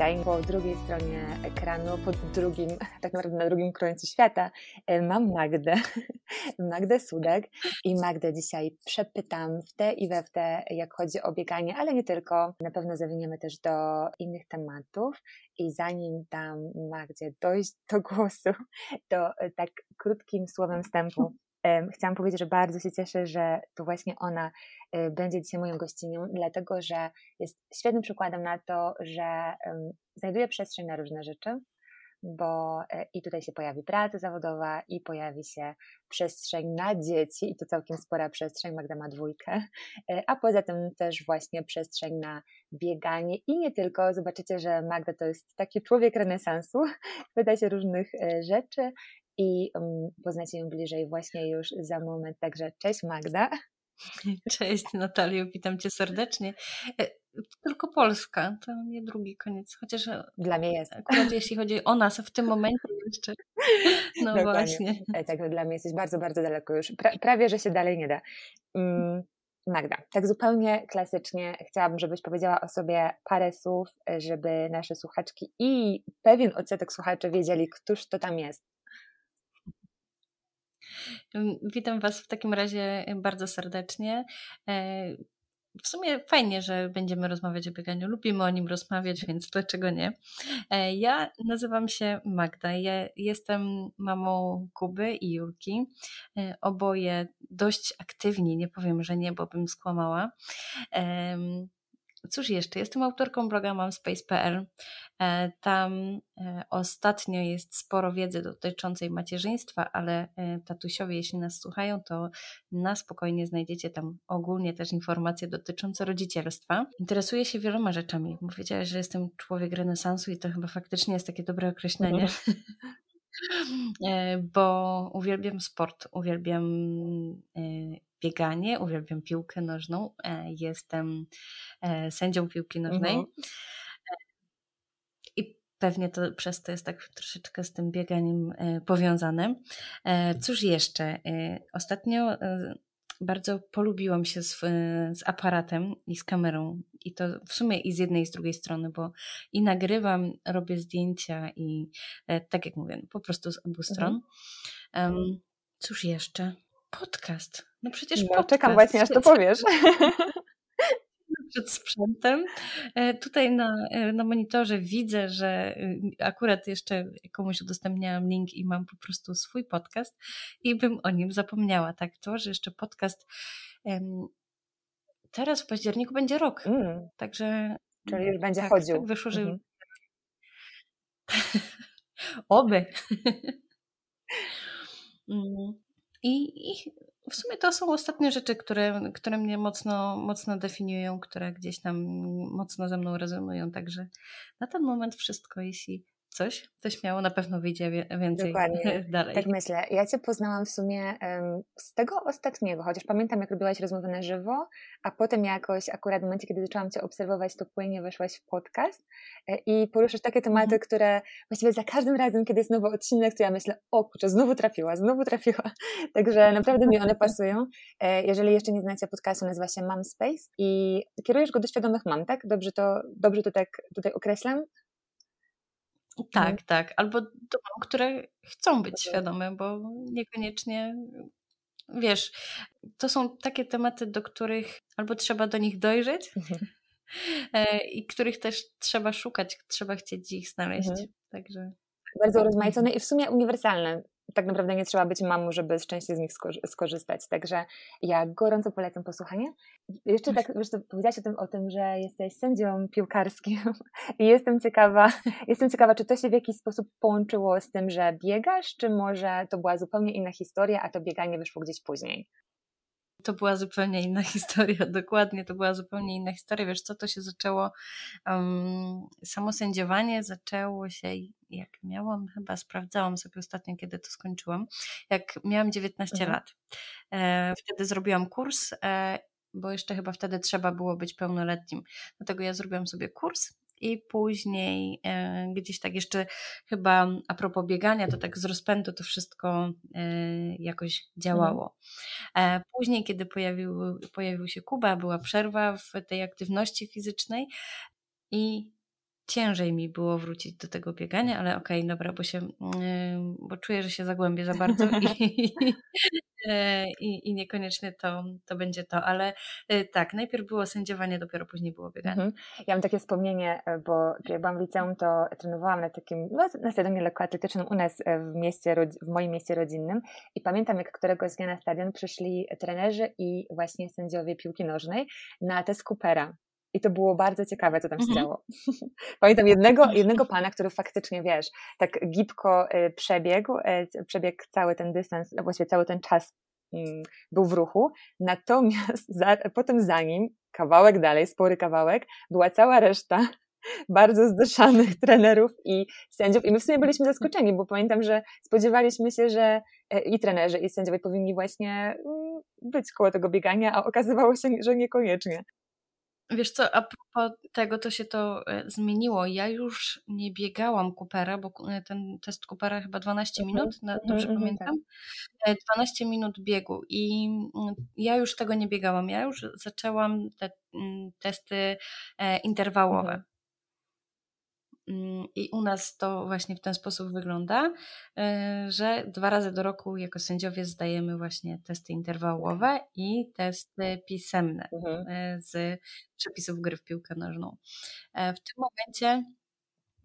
Dzisiaj po drugiej stronie ekranu, po drugim, tak naprawdę na drugim końcu świata, e, mam Magdę, Magdę Sudek. I Magdę dzisiaj przepytam w te i we w te, jak chodzi o bieganie, ale nie tylko. Na pewno zawiniemy też do innych tematów. I zanim dam Magdzie dojść do głosu, to e, tak krótkim słowem wstępu Chciałam powiedzieć, że bardzo się cieszę, że to właśnie ona y, będzie dzisiaj moją gościnią, dlatego że jest świetnym przykładem na to, że znajduje przestrzeń na różne rzeczy, bo e, i tutaj się pojawi praca zawodowa, i pojawi się przestrzeń na dzieci, i to całkiem spora przestrzeń, Magda ma dwójkę, e, a poza tym też właśnie przestrzeń na bieganie i nie tylko. Zobaczycie, że Magda to jest taki człowiek renesansu, pyta się różnych e, rzeczy i um, poznacie ją bliżej właśnie już za moment. Także cześć Magda. Cześć Natalio, witam Cię serdecznie. E, tylko Polska, to nie drugi koniec, chociaż e, dla mnie jest. Akurat jeśli chodzi o nas w tym momencie jeszcze. No Dokładnie. właśnie. Tak, dla mnie jesteś bardzo, bardzo daleko już. Pra, prawie, że się dalej nie da. Mm, Magda, tak zupełnie klasycznie chciałabym, żebyś powiedziała o sobie parę słów, żeby nasze słuchaczki i pewien odsetek słuchaczy wiedzieli, któż to tam jest. Witam Was w takim razie bardzo serdecznie. E, w sumie fajnie, że będziemy rozmawiać o bieganiu. Lubimy o nim rozmawiać, więc dlaczego nie? E, ja nazywam się Magda. Ja jestem mamą Kuby i Julki. E, oboje dość aktywni, nie powiem, że nie, bo bym skłamała. Cóż jeszcze? Jestem autorką bloga mamspace.pl. E, tam e, ostatnio jest sporo wiedzy dotyczącej macierzyństwa, ale e, tatusiowie, jeśli nas słuchają, to na spokojnie znajdziecie tam ogólnie też informacje dotyczące rodzicielstwa. Interesuję się wieloma rzeczami. Powiedziałaś, że jestem człowiek renesansu i to chyba faktycznie jest takie dobre określenie. Mhm. bo uwielbiam sport, uwielbiam bieganie, uwielbiam piłkę nożną. E, jestem e, sędzią piłki nożnej. Mhm. I pewnie to przez to jest tak troszeczkę z tym bieganiem e, powiązane. Cóż jeszcze? Ostatnio bardzo polubiłam się z, z, aparatem i z kamerą. I to w sumie i z jednej i z drugiej strony, bo i nagrywam, robię zdjęcia i tak jak mówię, po prostu z obu stron. Um, cóż jeszcze? Podcast. No przecież no, podcast. czekam właśnie, aż to powiesz. Przed sprzętem. E, tutaj na, e, na monitorze widzę, że y, akurat jeszcze komuś udostępniałam link i mam po prostu swój podcast i bym o nim zapomniała. Tak, to, że jeszcze podcast teraz w październiku będzie rok. Mm. Także. Czyli już będzie tak, chodził. Tak wyszło, że. Mm -hmm. Oby. Mm. I, I, w sumie to są ostatnie rzeczy, które, które mnie mocno, mocno definiują, które gdzieś tam mocno ze mną rezonują. Także na ten moment wszystko, jeśli coś, to śmiało na pewno wyjdzie więcej Dokładnie. dalej. Tak myślę. Ja Cię poznałam w sumie um, z tego ostatniego, chociaż pamiętam, jak robiłaś rozmowę na żywo, a potem jakoś akurat w momencie, kiedy zaczęłam Cię obserwować, to płynnie weszłaś w podcast e, i poruszasz takie tematy, mhm. które właściwie za każdym razem, kiedy jest nowy odcinek, to ja myślę, o kurczę, znowu trafiła, znowu trafiła. Także naprawdę mi one pasują. E, jeżeli jeszcze nie znacie podcastu, nazywa się Mom Space i kierujesz go do świadomych mam, tak? Dobrze to, dobrze to tak tutaj określam? Tak, tak. Albo mam, które chcą być świadome, bo niekoniecznie wiesz, to są takie tematy, do których albo trzeba do nich dojrzeć mhm. E, i których też trzeba szukać, trzeba chcieć ich znaleźć. Mhm. Także bardzo rozmaicone i w sumie uniwersalne tak naprawdę nie trzeba być mamą, żeby szczęście z nich skorzystać. Także ja gorąco polecam posłuchanie. Jeszcze tak, wiesz, powiedziałaś o tym, o tym, że jesteś sędzią piłkarskim i jestem ciekawa, jestem ciekawa, czy to się w jakiś sposób połączyło z tym, że biegasz, czy może to była zupełnie inna historia, a to bieganie wyszło gdzieś później? To była zupełnie inna historia, dokładnie, to była zupełnie inna historia. Wiesz co, to się zaczęło, um, samo sędziowanie zaczęło się, jak miałam, chyba sprawdzałam sobie ostatnio, kiedy to skończyłam, jak miałam 19 mhm. lat. E, wtedy zrobiłam kurs, e, bo jeszcze chyba wtedy trzeba było być pełnoletnim. Dlatego ja zrobiłam sobie kurs i później e, gdzieś tak jeszcze chyba a propos biegania, to tak z rozpędu to wszystko e, jakoś działało. E, później, kiedy pojawił, pojawił się Kuba, była przerwa w tej aktywności fizycznej i ciężej mi było wrócić do tego biegania, ale okej, okay, dobra, bo się, bo czuję, że się zagłębię za bardzo i, e, i, i niekoniecznie to, to będzie to, ale e, tak, najpierw było sędziowanie, dopiero później było bieganie. Mhm. Ja mam takie wspomnienie, e, bo jak byłam w liceum, to trenowałam na takim, no, na stadionie lekkoatletycznym u nas w mieście, w moim mieście rodzinnym i pamiętam, jak któregoś dnia na stadion przyszli trenerzy i właśnie sędziowie piłki nożnej na test Coopera. I to było bardzo ciekawe, co tam się mhm. działo. Pamiętam jednego, jednego pana, który faktycznie, wiesz, tak gibko y, przebiegł, y, przebiegł cały ten dystans, no właściwie cały ten czas mm, był w ruchu, natomiast za, potem za nim, kawałek dalej, spory kawałek, była cała reszta bardzo zdyszanych trenerów i sędziów i my w sumie byliśmy zaskoczeni, bo pamiętam, że spodziewaliśmy się, że e, i trenerzy, i sędziowie powinni właśnie mm, być koło tego biegania, a okazywało się, że niekoniecznie. Wiesz co, a propos tego, to się to e, zmieniło. Ja już nie biegałam Coopera, bo e, ten test Coopera chyba 12 mhm, minut, dobrze mhm, pamiętam? 12 tak. minut biegu i mm, ja już tego nie biegałam. Ja już zaczęłam te mm, testy interwałowe. Mm, I u nas to właśnie w ten sposób wygląda, e, że dwa razy do roku jako sędziowie zdajemy właśnie testy interwałowe i testy pisemne mhm. E, z przepisów gry w piłkę nożną. E, w tym momencie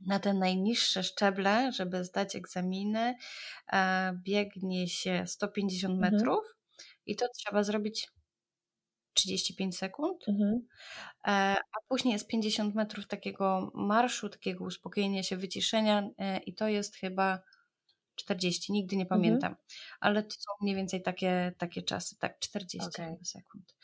na te najniższe szczeble, żeby zdać egzaminy, biegnie się 150 mhm. metrów i to trzeba zrobić 35 sekund, mhm. E, a później jest 50 metrów takiego marszu, takiego uspokojenia się, wyciszenia e, i to jest chyba 40, nigdy nie mhm. pamiętam, mhm. ale to są mniej więcej takie, takie czasy, tak 40 okay. sekund.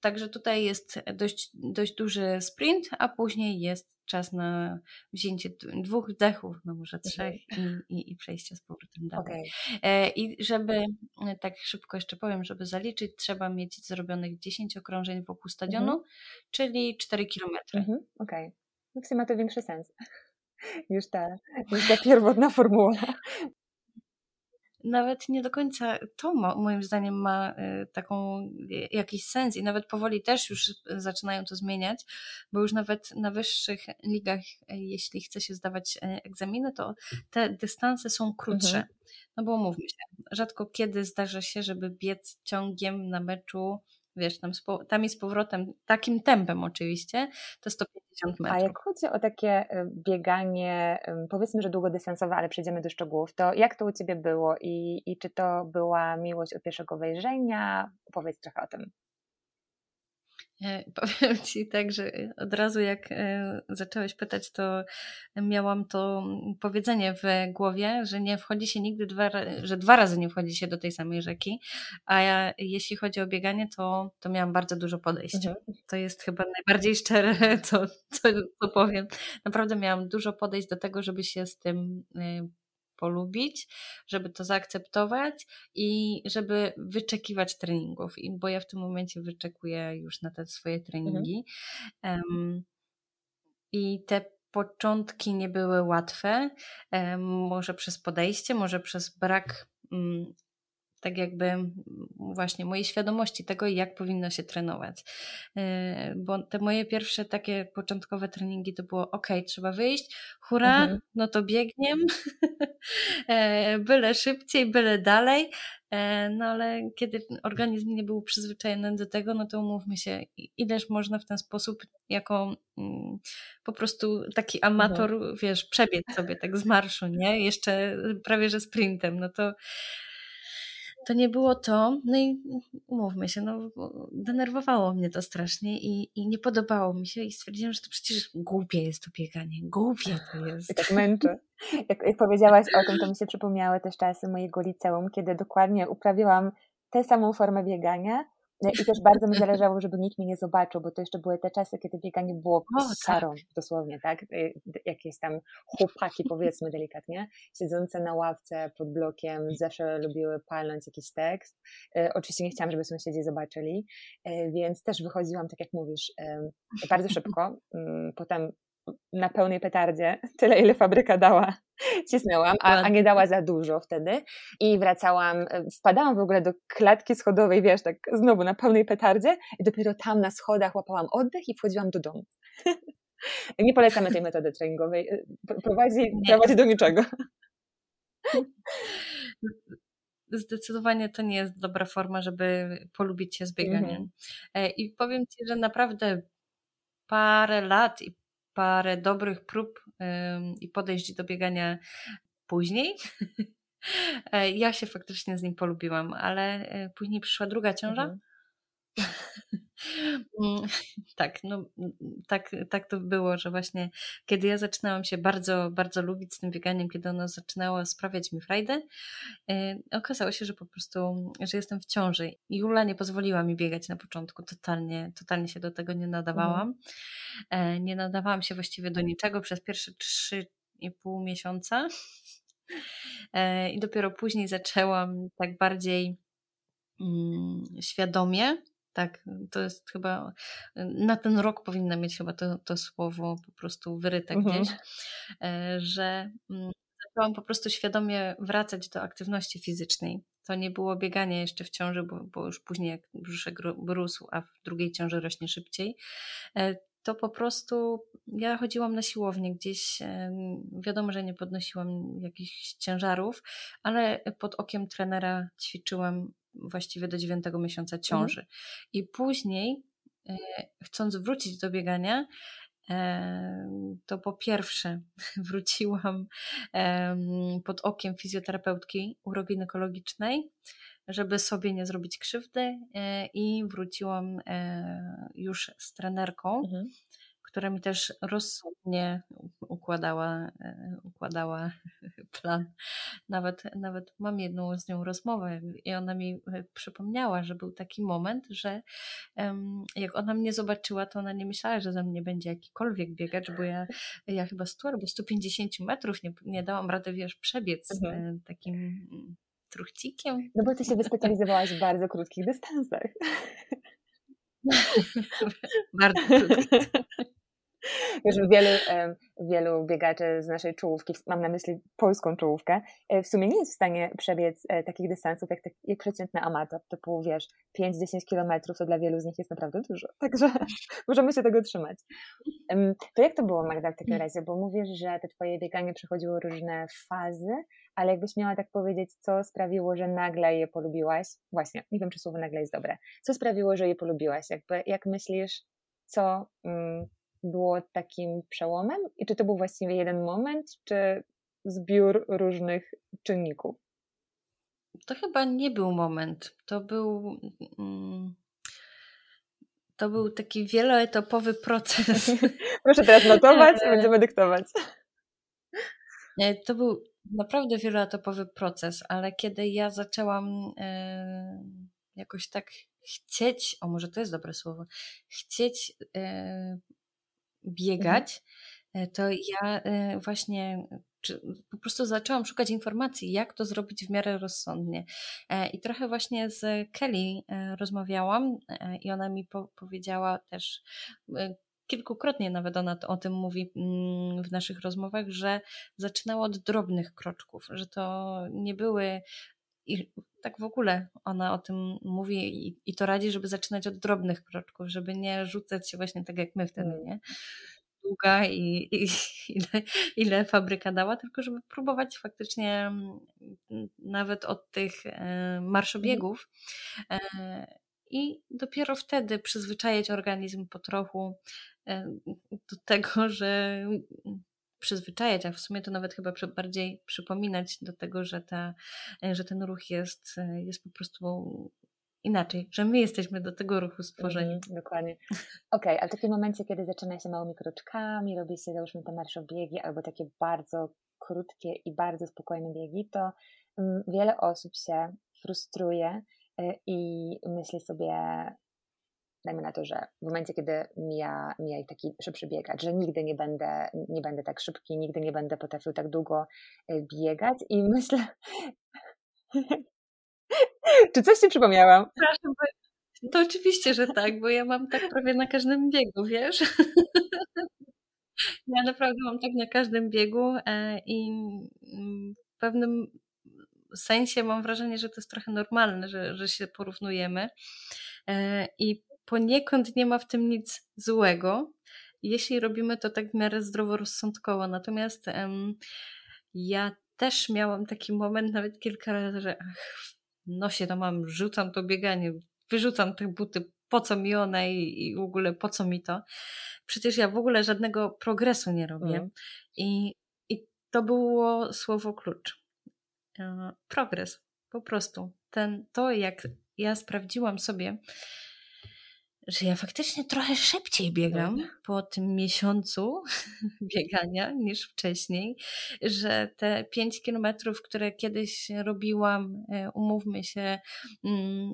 Także tutaj jest dość, dość duży sprint, a później jest czas na wzięcie dwóch dechów, no może trzech okay. i, i, i, przejście z powrotem dalej. Okay. I żeby, e, tak szybko jeszcze powiem, żeby zaliczyć, trzeba mieć zrobionych 10 okrążeń wokół stadionu, mhm. czyli 4 kilometry. Mhm. Okej. Okay. No w sumie ma to większy sens niż ta, niż ta pierwotna formuła nawet nie do końca to ma, moim zdaniem ma y, taką jakiś sens i nawet powoli też już zaczynają to zmieniać, bo już nawet na wyższych ligach, y, jeśli chce się zdawać y, egzaminy, to te dystanse są krótsze. Mhm. No bo mówmy się, rzadko kiedy zdarza się, żeby biec ciągiem na meczu wiesz, tam, tam i z powrotem, takim tempem oczywiście, to 150 metrów. A jak chodzi o takie y, bieganie, powiedzmy, że długodystansowe, ale przejdziemy do szczegółów, to jak to u Ciebie było i, i czy to była miłość od pierwszego wejrzenia? Opowiedz trochę o tym. E, powiem Ci tak, że od razu jak e, zacząłeś pytać, to miałam to powiedzenie w głowie, że nie wchodzi się nigdy dwa, że dwa razy nie wchodzi się do tej samej rzeki, a ja, jeśli chodzi o bieganie, to, to miałam bardzo dużo podejść. Mhm. To jest chyba najbardziej szczere, co, co, co powiem. Naprawdę miałam dużo podejść do tego, żeby się z tym e, polubić, żeby to zaakceptować i żeby wyczekiwać treningów. I bo ja w tym momencie wyczekuję już na te swoje mhm. treningi. Mhm. Um, I te początki nie były łatwe, um, może przez podejście, może przez brak um, tak jakby właśnie mojej świadomości tego, jak powinno się trenować. E, bo te moje pierwsze takie początkowe treningi to było ok, trzeba wyjść, hura, mhm. no to biegiem, e, byle szybciej, byle dalej, e, no ale kiedy organizm nie był przyzwyczajony do tego, no to umówmy się, ileż można w ten sposób jako mm, po prostu taki amator, mhm. wiesz, przebiec sobie tak z marszu, nie? Jeszcze prawie, że sprintem, no to to nie było to. No i umówmy się, no, denerwowało mnie to strasznie i, i nie podobało mi się i stwierdziłam, że to przecież głupie jest to bieganie, głupie to jest. I tak męczy. Jak, jak powiedziałaś o tym, to mi się przypomniały też czasy mojego liceum, kiedy dokładnie uprawiałam tę samą formę biegania, I też bardzo mi zależało, żeby nikt mnie nie zobaczył, bo to jeszcze były te czasy, kiedy bieganie było starą, tak. dosłownie, tak? Y, jakieś tam chłopaki, powiedzmy delikatnie, siedzące na ławce pod blokiem, zawsze lubiły palnąć jakiś tekst. Y, oczywiście nie chciałam, żeby sąsiedzi zobaczyli, y, więc też wychodziłam, tak jak mówisz, bardzo szybko. Mm, potem na pełnej petardzie, tyle ile fabryka dała, cisnęłam, a, a, nie dała za dużo wtedy i wracałam, spadałam w ogóle do klatki schodowej, wiesz, tak znowu na pełnej petardzie i dopiero tam na schodach łapałam oddech i wchodziłam do domu. Nie polecamy tej metody treningowej. Prowadzi, prowadzi do niczego. Zdecydowanie to nie jest dobra forma, żeby polubić się z bieganiem. Mm-hmm. I powiem Ci, że naprawdę parę lat i parę dobrych prób i podejść do biegania później. E, ja się faktycznie z nim polubiłam, ale e, później przyszła druga ciąża. Mhm. Mm, tak, no, tak, tak to było, że właśnie kiedy ja zaczynałam się bardzo, bardzo lubić z tym bieganiem, kiedy ono zaczynało sprawiać mi frajdę, e, okazało się, że po prostu, że jestem w ciąży. Jula nie pozwoliła mi biegać na początku, totalnie, totalnie się do tego nie nadawałam. Mhm. Nie nadawałam się właściwie do niczego przez pierwsze trzy i pół miesiąca. I dopiero później zaczęłam tak bardziej mm, świadomie tak, to jest chyba, na ten rok powinna mieć chyba to, to słowo po prostu wyryte mhm. gdzieś, e, że mm, zaczęłam po prostu świadomie wracać do aktywności fizycznej. To nie było bieganie jeszcze w ciąży, bo, bo już później jak brzuszek rósł, a w drugiej ciąży rośnie szybciej, e, to po prostu ja chodziłam na siłownię gdzieś. Wiadomo, że nie podnosiłam jakichś ciężarów, ale pod okiem trenera ćwiczyłam właściwie do dziewiątego miesiąca mhm. ciąży. Mhm. I później, e, chcąc wrócić do biegania, e, to po pierwsze wróciłam pod okiem fizjoterapeutki urogynekologicznej, żeby sobie nie zrobić krzywdy e, i wróciłam już z trenerką. Mhm która mi też rozsądnie układała, e, układała plan. Nawet, nawet mam jedną z nią rozmowę i ona mi e, przypomniała, że był taki moment, że jak ona mnie zobaczyła, to ona nie myślała, że za mnie będzie jakikolwiek biegacz, bo ja, ja chyba 100 albo 150 metrów nie, nie dałam rady, wiesz, przebiec mhm. E, takim mm, truchcikiem. No bo ty się wyspecjalizowałaś w bardzo krótkich dystansach. bardzo Wiesz, wielu, wielu biegaczy z naszej czołówki, mam na myśli polską czołówkę, e, w sumie nie jest w stanie przebiec e, takich dystansów jak, jak przeciętny amator, typu wiesz, 5-10 kilometrów, to dla wielu z nich jest naprawdę dużo, także możemy się tego trzymać. To jak to było Magda w takim mm. razie, bo mówisz, że te twoje bieganie przechodziło różne fazy, ale jakbyś miała tak powiedzieć, co sprawiło, że nagle je polubiłaś? Właśnie, nie wiem, czy słowo nagle jest dobre. Co sprawiło, że je polubiłaś? Jakby, jak myślisz, co... Mm, było takim przełomem? I czy to był właściwie jeden moment, czy zbiór różnych czynników? To chyba nie był moment. To był. Mm, to był taki wieloetapowy proces. Proszę teraz notować i będziemy dyktować. To był naprawdę wieloetapowy proces, ale kiedy ja zaczęłam e, jakoś tak chcieć, o może to jest dobre słowo, chcieć e, biegać, mhm. to ja e, właśnie po prostu zaczęłam szukać informacji, jak to zrobić w miarę rozsądnie. E, I trochę właśnie z Kelly e, rozmawiałam i ona mi po powiedziała też kilkukrotnie nawet ona o tym mówi mm, w naszych rozmowach, że zaczynała od drobnych kroczków, że to nie były i tak w ogóle ona o tym mówi i, i, to radzi, żeby zaczynać od drobnych kroczków, żeby nie rzucać się właśnie tak jak my wtedy, mm. nie? Długa i, i ile, ile fabryka dała, tylko żeby próbować faktycznie mm, nawet od tych e, marszobiegów e, i dopiero wtedy przyzwyczajać organizm po trochu e, do tego, że przyzwyczajać, a w sumie to nawet chyba bardziej przypominać do tego, że, ta, że ten ruch jest, jest po prostu inaczej, że my jesteśmy do tego ruchu stworzeni. Mm, dokładnie. Okej, okay, ale w takim momencie, kiedy zaczyna się małymi kroczkami, robi się załóżmy te marszobiegi albo takie bardzo krótkie i bardzo spokojne biegi, to um, wiele osób się frustruje y, i myśli sobie, dajmy na to, że w momencie, kiedy mija, mija taki szybszy biegacz, że nigdy nie będę, nie będę tak szybki, nigdy nie będę potrafił tak długo y, biegać i myślę... Czy coś Ci przypomniałam? To oczywiście, że tak, bo ja mam tak prawie na każdym biegu, wiesz? Ja naprawdę mam tak na każdym biegu e, i mm, w pewnym sensie mam wrażenie, że to jest trochę normalne, że, że się porównujemy. E, I poniekąd nie ma w tym nic złego, jeśli robimy to tak w miarę zdroworozsądkowo. Natomiast um, ja też miałam taki moment nawet kilka razy, że ach, nosie to mam, rzucam to bieganie, wyrzucam te buty, po co mi one i, i w ogóle po co mi to. Przecież ja w ogóle żadnego progresu nie robię. Mm. I, I to było słowo klucz. E, progres, po prostu. Ten, to, jak ja sprawdziłam sobie, że ja faktycznie trochę szybciej biegam no. po tym miesiącu biegania niż wcześniej, że te 5 kilometrów, które kiedyś robiłam, e, umówmy się, mm,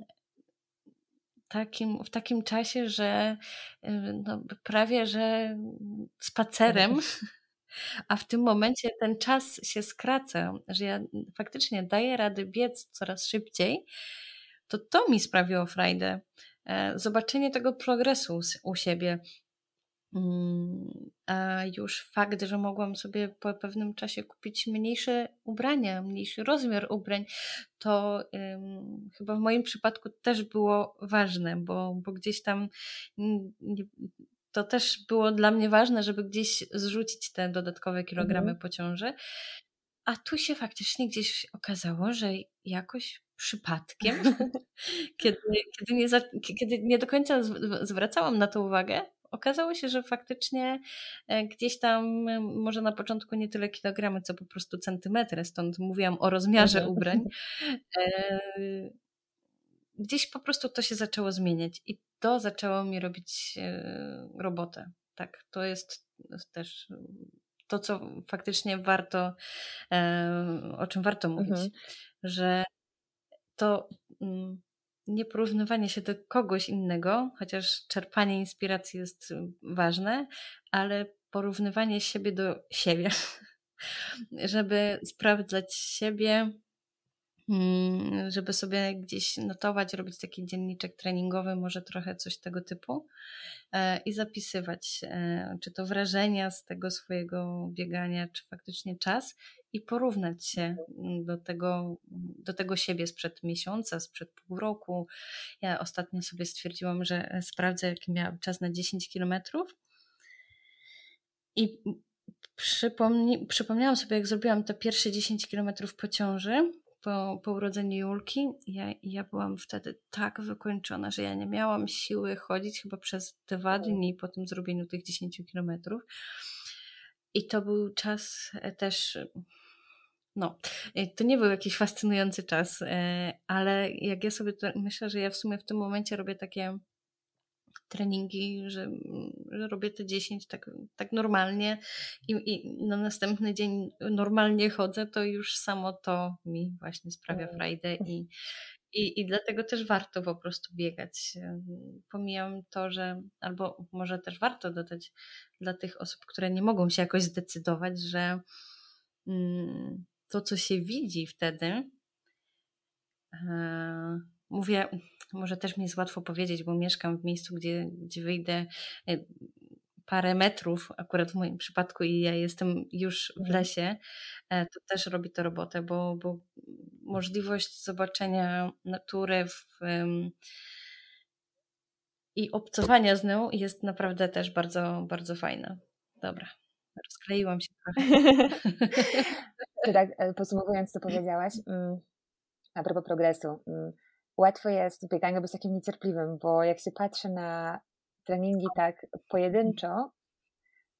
takim, w takim czasie, że e, no, prawie że spacerem, a w tym momencie ten czas się skraca, że ja faktycznie daję rady biec coraz szybciej, to to mi sprawiło frajdę. E, zobaczenie tego progresu u siebie. Mm, a już fakt, że mogłam sobie po pewnym czasie kupić mniejsze ubrania, mniejszy rozmiar ubrań, to um, chyba w moim przypadku też było ważne, bo, bo gdzieś tam to też było dla mnie ważne, żeby gdzieś zrzucić te dodatkowe kilogramy mhm. po ciąży. A tu się faktycznie gdzieś okazało, że jakoś przypadkiem, kiedy, kiedy, nie za, kiedy nie do końca zwracałam na to uwagę, okazało się, że faktycznie e, gdzieś tam e, może na początku nie tyle kilogramy, co po prostu centymetry, stąd mówiłam o rozmiarze mhm. ubrań. E, gdzieś po prostu to się zaczęło zmieniać i to zaczęło mi robić robotę. Tak, to jest też to, co faktycznie warto, o czym warto mówić, mhm. że to mm, nieporównywanie się do kogoś innego, chociaż czerpanie inspiracji jest y, ważne, ale porównywanie siebie do siebie, żeby sprawdzać siebie, żeby sobie gdzieś notować, robić taki dzienniczek treningowy, może trochę coś tego typu e, i zapisywać, e, czy to wrażenia z tego swojego biegania, czy faktycznie czas i porównać się mm, do tego, do tego siebie sprzed miesiąca, sprzed pół roku. Ja ostatnio sobie stwierdziłam, że e, sprawdzę, jaki miałam czas na 10 kilometrów. I przypomni, przypomniałam sobie, jak zrobiłam te pierwsze 10 kilometrów po ciąży, po, po urodzeniu Julki. Ja, ja byłam wtedy tak wykończona, że ja nie miałam siły chodzić chyba przez dwa dni po tym zrobieniu tych 10 kilometrów. I to był czas e, też no, y, to nie był jakiś fascynujący czas, y, ale jak ja sobie myślę, że ja w sumie w tym momencie robię takie treningi, że, że robię te 10 tak, tak normalnie i, i, na następny dzień normalnie chodzę, to już samo to mi właśnie sprawia mm. frajdę i, i, i dlatego też warto po prostu biegać. Pomijam to, że albo może też warto dodać dla tych osób, które nie mogą się jakoś zdecydować, że mm, to, co się widzi wtedy, e, mówię, może też mi jest łatwo powiedzieć, bo mieszkam w miejscu, gdzie, gdzie wyjdę e, parę metrów, akurat w moim przypadku, i ja jestem już w mhm. lesie, e, to też robi to robotę, bo, bo możliwość zobaczenia natury w, i obcowania z nią jest naprawdę też bardzo, bardzo fajna. Dobra, rozkleiłam się trochę. tak, e, podsumowując, co powiedziałaś, mm, a propos progresu, mm, łatwo jest w bieganiu być takim niecierpliwym, bo jak się patrzy na treningi tak pojedynczo,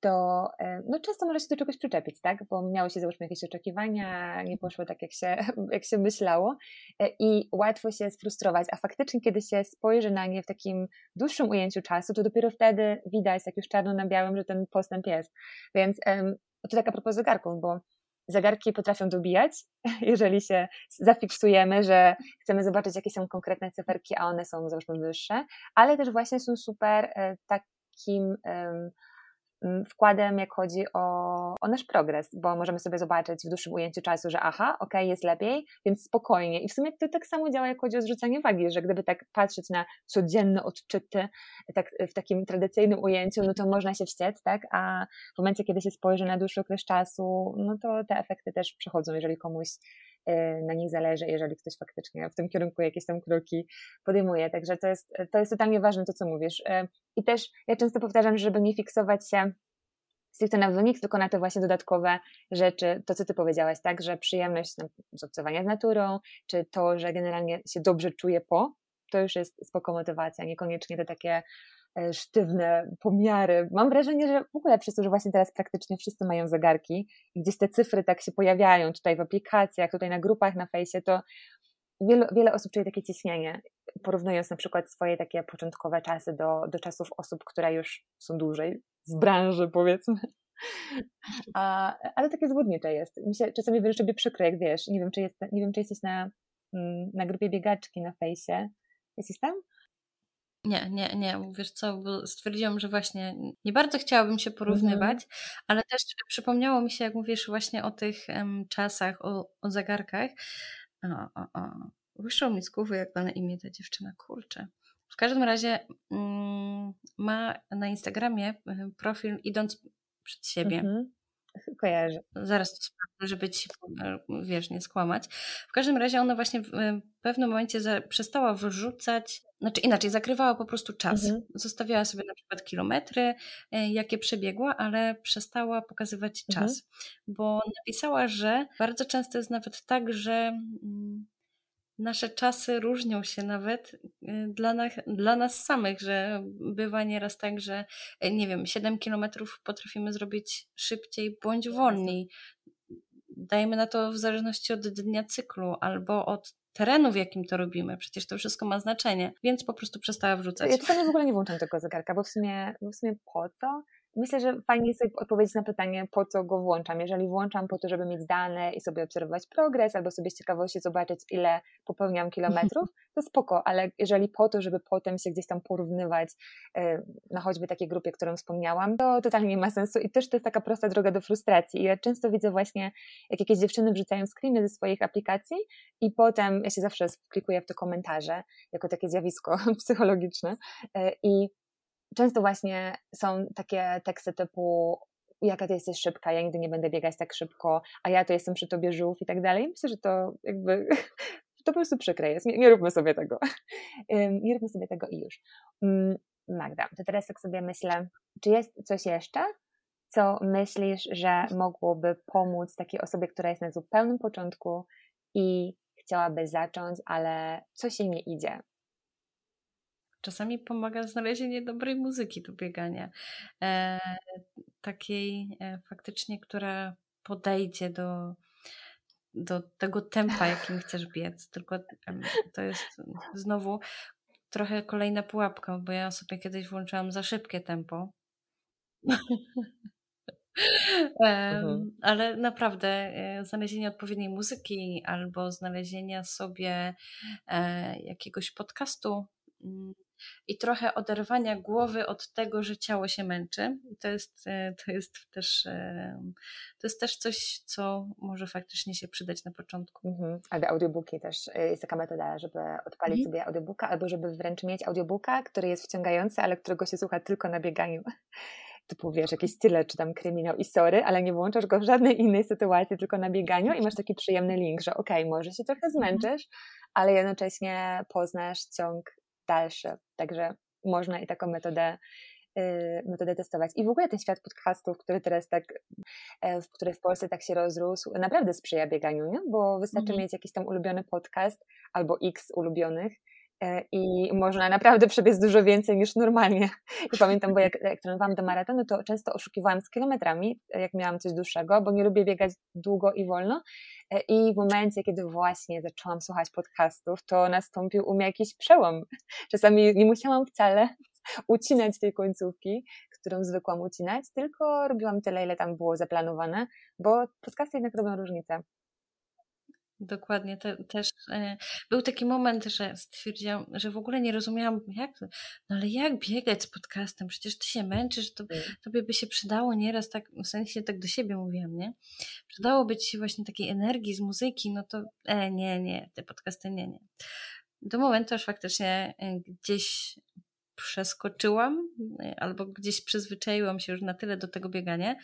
to e, no, często może się do czegoś przyczepić, tak? Bo miały się załóżmy jakieś oczekiwania, nie poszło tak, jak się, jak się myślało e, i łatwo się sfrustrować, a faktycznie, kiedy się spojrzy na nie w takim dłuższym ujęciu czasu, to dopiero wtedy widać, jak już czarno na białym, że ten postęp jest. Więc to tak a propos zegarków, bo zegarki potrafią dobijać, jeżeli się zafiksujemy, że chcemy zobaczyć, jakie są konkretne cyferki, a one są załóżmy wyższe, ale też właśnie są super e, takim wkładem, jak chodzi o, o, nasz progres, bo możemy sobie zobaczyć w dłuższym ujęciu czasu, że aha, ok, jest lepiej, więc spokojnie. I w sumie to tak samo działa, jak chodzi o zrzucanie wagi, że gdyby tak patrzeć na codzienne odczyty, tak w takim tradycyjnym ujęciu, no to można się wściec, tak? A w momencie, kiedy się spojrzy na dłuższy okres czasu, no to te efekty też przychodzą, jeżeli komuś na nich zależy, jeżeli ktoś faktycznie w tym kierunku jakieś tam kroki podejmuje. Także to jest, to jest totalnie ważne to, co mówisz. I też ja często powtarzam, żeby nie fiksować się stricte na wynik, tylko na te właśnie dodatkowe rzeczy, to co ty powiedziałaś, tak, że przyjemność z obcowania z naturą, czy to, że generalnie się dobrze czuję po, to już jest spoko motywacja, niekoniecznie te takie sztywne pomiary. Mam wrażenie, że w ogóle przez to, że właśnie teraz praktycznie wszyscy mają zegarki i gdzieś te cyfry tak się pojawiają tutaj w aplikacjach, tutaj na grupach na fejsie, to wiele, wiele osób czuje takie ciśnienie, porównując na przykład swoje takie początkowe czasy do, do czasów osób, które już są dłużej z branży, powiedzmy. A, ale takie złudnicze jest. Mi się czasami wręcz sobie przykro, jak wiesz, nie wiem, czy, jest, nie wiem, czy jesteś na, mm, na grupie biegaczki na fejsie. Jesteś tam? Nie, nie, nie. Wiesz co, bo stwierdziłam, że właśnie nie bardzo chciałabym się porównywać, mhm. ale też przypomniało mi się, jak mówisz właśnie o tych um, czasach, o, o zegarkach. O, o, o. Wyszło mi z głowy, jak ma na imię ta dziewczyna, kurczę. W każdym razie mm, ma na Instagramie y, profil idąc przed siebie. Mhm. Kojarzę. Zaraz to sprawdzę, żeby ci, wiesz, nie skłamać. W każdym razie ona właśnie w pewnym momencie za, przestała wyrzucać, znaczy inaczej, zakrywała po prostu czas. Mhm. Zostawiała sobie na przykład kilometry, y, jakie przebiegła, ale przestała pokazywać mhm. czas. Mhm. Bo napisała, że bardzo często jest nawet tak, że mm, nasze czasy różnią się nawet y, dla nas, dla nas samych, że bywa nieraz tak, że y, nie wiem, 7 kilometrów potrafimy zrobić szybciej bądź wolniej. Dajmy na to w zależności od dnia cyklu albo od terenu, w jakim to robimy. Przecież to wszystko ma znaczenie, więc po prostu przestała wrzucać. Ja czasami w ogóle nie włączam tego zegarka, bo w sumie, bo w sumie po co? Myślę, że fajnie jest sobie odpowiedzieć na pytanie, po co go włączam. Jeżeli włączam po to, żeby mieć dane i sobie obserwować progres, albo sobie z ciekawości zobaczyć, ile popełniam kilometrów, to spoko, ale jeżeli po to, żeby potem się gdzieś tam porównywać e, na choćby takiej grupie, którą wspomniałam, to totalnie nie ma sensu i też to jest taka prosta droga do frustracji. I ja często widzę właśnie, jak jakieś dziewczyny wrzucają screeny ze swoich aplikacji i potem ja się zawsze klikuję w te komentarze, jako takie zjawisko psychologiczne e, i często właśnie są takie teksty typu jaka ty jesteś szybka, ja nigdy nie będę biegać tak szybko, a ja to jestem przy tobie żółw i tak dalej. Myślę, że to jakby to po prostu przykre jest. Nie, nie róbmy sobie tego. Nie róbmy sobie tego i już. Mm, Magda, to teraz tak sobie myślę, czy jest coś jeszcze, co myślisz, że mogłoby pomóc takiej osobie, która jest na zupełnym początku i chciałaby zacząć, ale coś jej nie idzie? Czasami pomaga znalezienie dobrej muzyki do biegania. E, takiej e, faktycznie, która podejdzie do, do tego tempa, jakim chcesz biec. Tylko to jest znowu trochę kolejna pułapka, bo ja sobie kiedyś włączyłam za szybkie tempo. Mhm. Ale naprawdę e, znalezienie odpowiedniej muzyki albo znalezienia sobie e, jakiegoś podcastu mm, i trochę oderwania głowy od tego, że ciało się męczy. I to jest, e, to jest też e, to jest też coś, co może faktycznie się przydać na początku. Mhm. Albo audiobooki też e, jest taka metoda, żeby odpalić mhm. sobie audiobooka, albo żeby wręcz mieć audiobooka, który jest wciągający, ale którego się słucha tylko na bieganiu typu wiesz, jakieś tyle, czy tam kryminał i sorry, ale nie włączasz go w żadnej innej sytuacji, tylko na bieganiu i masz taki przyjemny link, że okej, okay, może się trochę mhm. zmęczysz, ale jednocześnie poznasz ciąg dalszy. Także można i taką metodę, y, metodę testować. I w ogóle ten świat podcastów, który teraz tak, e, który w Polsce tak się rozrósł, naprawdę sprzyja bieganiu, nie? bo wystarczy mhm. mieć jakiś tam ulubiony podcast albo x ulubionych i można naprawdę przebiec dużo więcej niż normalnie. I pamiętam, bo jak, jak trenowałam do maratonu, to często oszukiwałam z kilometrami, jak miałam coś dłuższego, bo nie lubię biegać długo i wolno E, I w momencie, kiedy właśnie zaczęłam słuchać podcastów, to nastąpił u mnie jakiś przełom. Czasami nie musiałam wcale ucinać tej końcówki, którą zwykłam ucinać, tylko robiłam tyle, ile tam było zaplanowane, bo podcasty jednak robią różnicę. Dokładnie, te, też e, był taki moment, że stwierdziłam, że w ogóle nie rozumiałam, jak, no ale jak biegać z podcastem, przecież ty się męczysz, to, mm. tobie by się przydało nieraz, tak, w sensie tak do siebie mówiłam, nie? Przydałoby ci się właśnie takiej energii z muzyki, no to e, nie, nie, te podcasty nie, nie. Do momentu aż faktycznie e, gdzieś przeskoczyłam, e, albo gdzieś przyzwyczaiłam się już na tyle do tego biegania,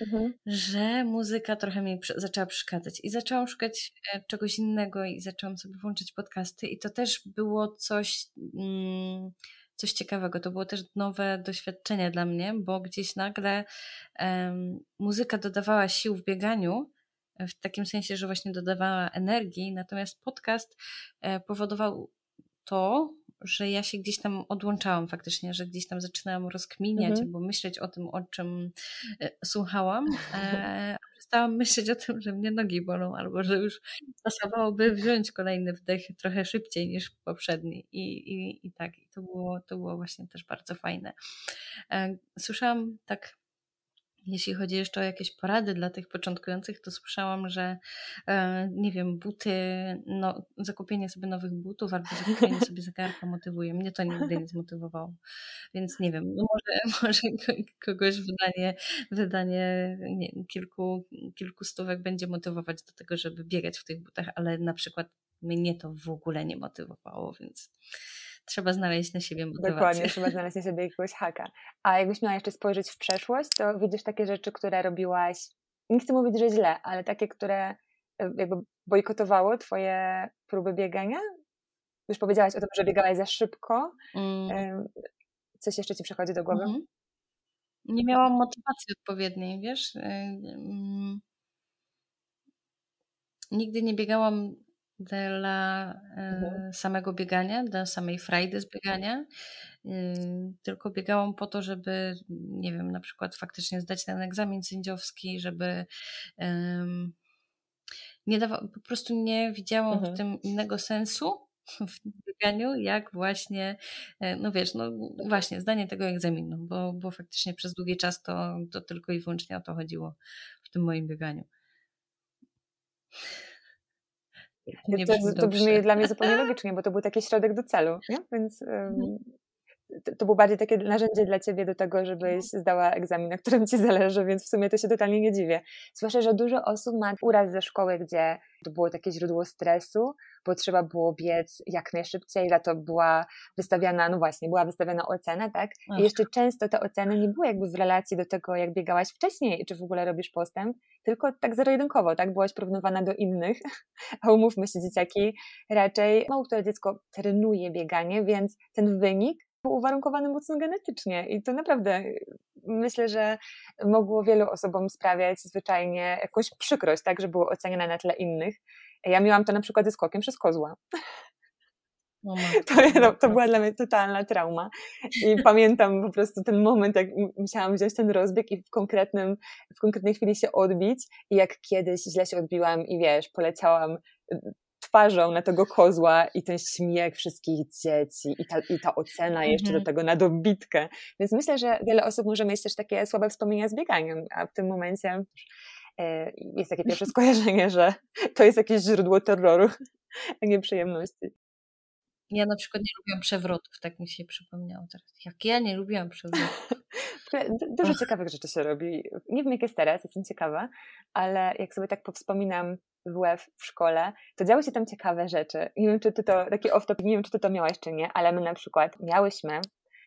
mhm. że muzyka trochę mi zaczęła przeszkadzać i zaczęłam szukać e, czegoś innego i zaczęłam sobie włączyć podcasty i to też było coś... Mm, coś ciekawego. To było też nowe doświadczenie dla mnie, bo gdzieś nagle um, muzyka dodawała sił w bieganiu, w takim sensie, że właśnie dodawała energii, natomiast podcast e, powodował to, że ja się gdzieś tam odłączałam faktycznie, że gdzieś tam zaczynałam rozkminiać mhm. albo myśleć o tym, o czym e, słuchałam, e, przestałam myśleć o tym, że mnie nogi bolą albo że już pasowałoby wziąć kolejny wdech trochę szybciej niż poprzedni i, i, i tak, i to było, to było właśnie też bardzo fajne. Słyszałam tak jeśli chodzi jeszcze o jakieś porady dla tych początkujących, to słyszałam, że e, nie wiem, buty, no, zakupienie sobie nowych butów albo zakupienie sobie zegarka motywuje. Mnie to nigdy nie zmotywowało. Więc nie wiem, no może, może kogoś wydanie, wydanie nie, kilku, kilku stówek będzie motywować do tego, żeby biegać w tych butach, ale na przykład mnie to w ogóle nie motywowało, więc trzeba znaleźć na siebie motywację. Dokładnie, trzeba znaleźć na siebie jakiegoś haka. A jakbyś miała jeszcze spojrzeć w przeszłość, to widzisz takie rzeczy, które robiłaś, nie chcę mówić, że źle, ale takie, które e, jakby bojkotowało twoje próby biegania? Już powiedziałaś o tym, że biegałaś za szybko. Mm. Coś jeszcze ci przychodzi do głowy? Mm -hmm. Nie miałam motywacji odpowiedniej, wiesz? E, mm. Nigdy nie biegałam dla mhm. samego biegania, dla samej frajdy z biegania. Tylko biegałam po to, żeby, nie wiem, na przykład faktycznie zdać ten egzamin sędziowski, żeby nie dawa, po prostu nie widziałam mhm. w tym innego sensu w bieganiu, jak właśnie, e, no wiesz, no właśnie zdanie tego egzaminu, bo, bo faktycznie przez długi czas to, to tylko i wyłącznie o to chodziło w tym moim bieganiu. Nie to, to brzmi dla mnie zupełnie logicznie, bo to był taki środek do celu, nie? więc um, to, było bardziej takie narzędzie dla ciebie do tego, żebyś zdała egzamin, na którym ci zależy, więc w sumie to się totalnie nie dziwię. Zwłaszcza, że dużo osób ma uraz ze szkoły, gdzie to było takie źródło stresu, bo trzeba było biec jak najszybciej, za to była wystawiana, no właśnie, była wystawiana ocena, tak? I jeszcze często te oceny nie były jakby w relacji do tego, jak biegałaś wcześniej, czy w ogóle robisz postęp, tylko tak zero-jedynkowo, tak? Byłaś porównywana do innych, a umówmy się, dzieciaki, raczej mało które dziecko trenuje bieganie, więc ten wynik był uwarunkowany mocno genetycznie i to naprawdę myślę, że mogło wielu osobom sprawiać zwyczajnie jakąś przykrość, tak, że było oceniane na tle innych. Ja miałam to na przykład ze skokiem przez kozła. To, to, to, była dla mnie totalna trauma. I pamiętam po prostu ten moment, jak musiałam wziąć ten rozbieg i w, konkretnym, w konkretnej chwili się odbić. I jak kiedyś źle się odbiłam i wiesz, poleciałam twarzą na tego kozła i ten śmiech wszystkich dzieci i ta, i ta ocena jeszcze do mhm. tego na dobitkę. Więc myślę, że wiele osób może mieć też takie słabe wspomnienia z bieganiem, a w tym momencie e, jest takie pierwsze skojarzenie, że to jest jakieś źródło terroru, a nie przyjemności. Ja na przykład nie lubiłam przewrotów, tak mi się przypomniało teraz. Jak ja nie lubiłam przewrotów. Dużo ciekawych rzeczy się robi. Nie wiem, jak jest teraz, jestem ciekawa, ale jak sobie tak powspominam WF w szkole, to działy się tam ciekawe rzeczy. Nie wiem, czy ty to, taki off-topic, nie wiem, czy ty to miałaś, czy nie, ale my na przykład miałyśmy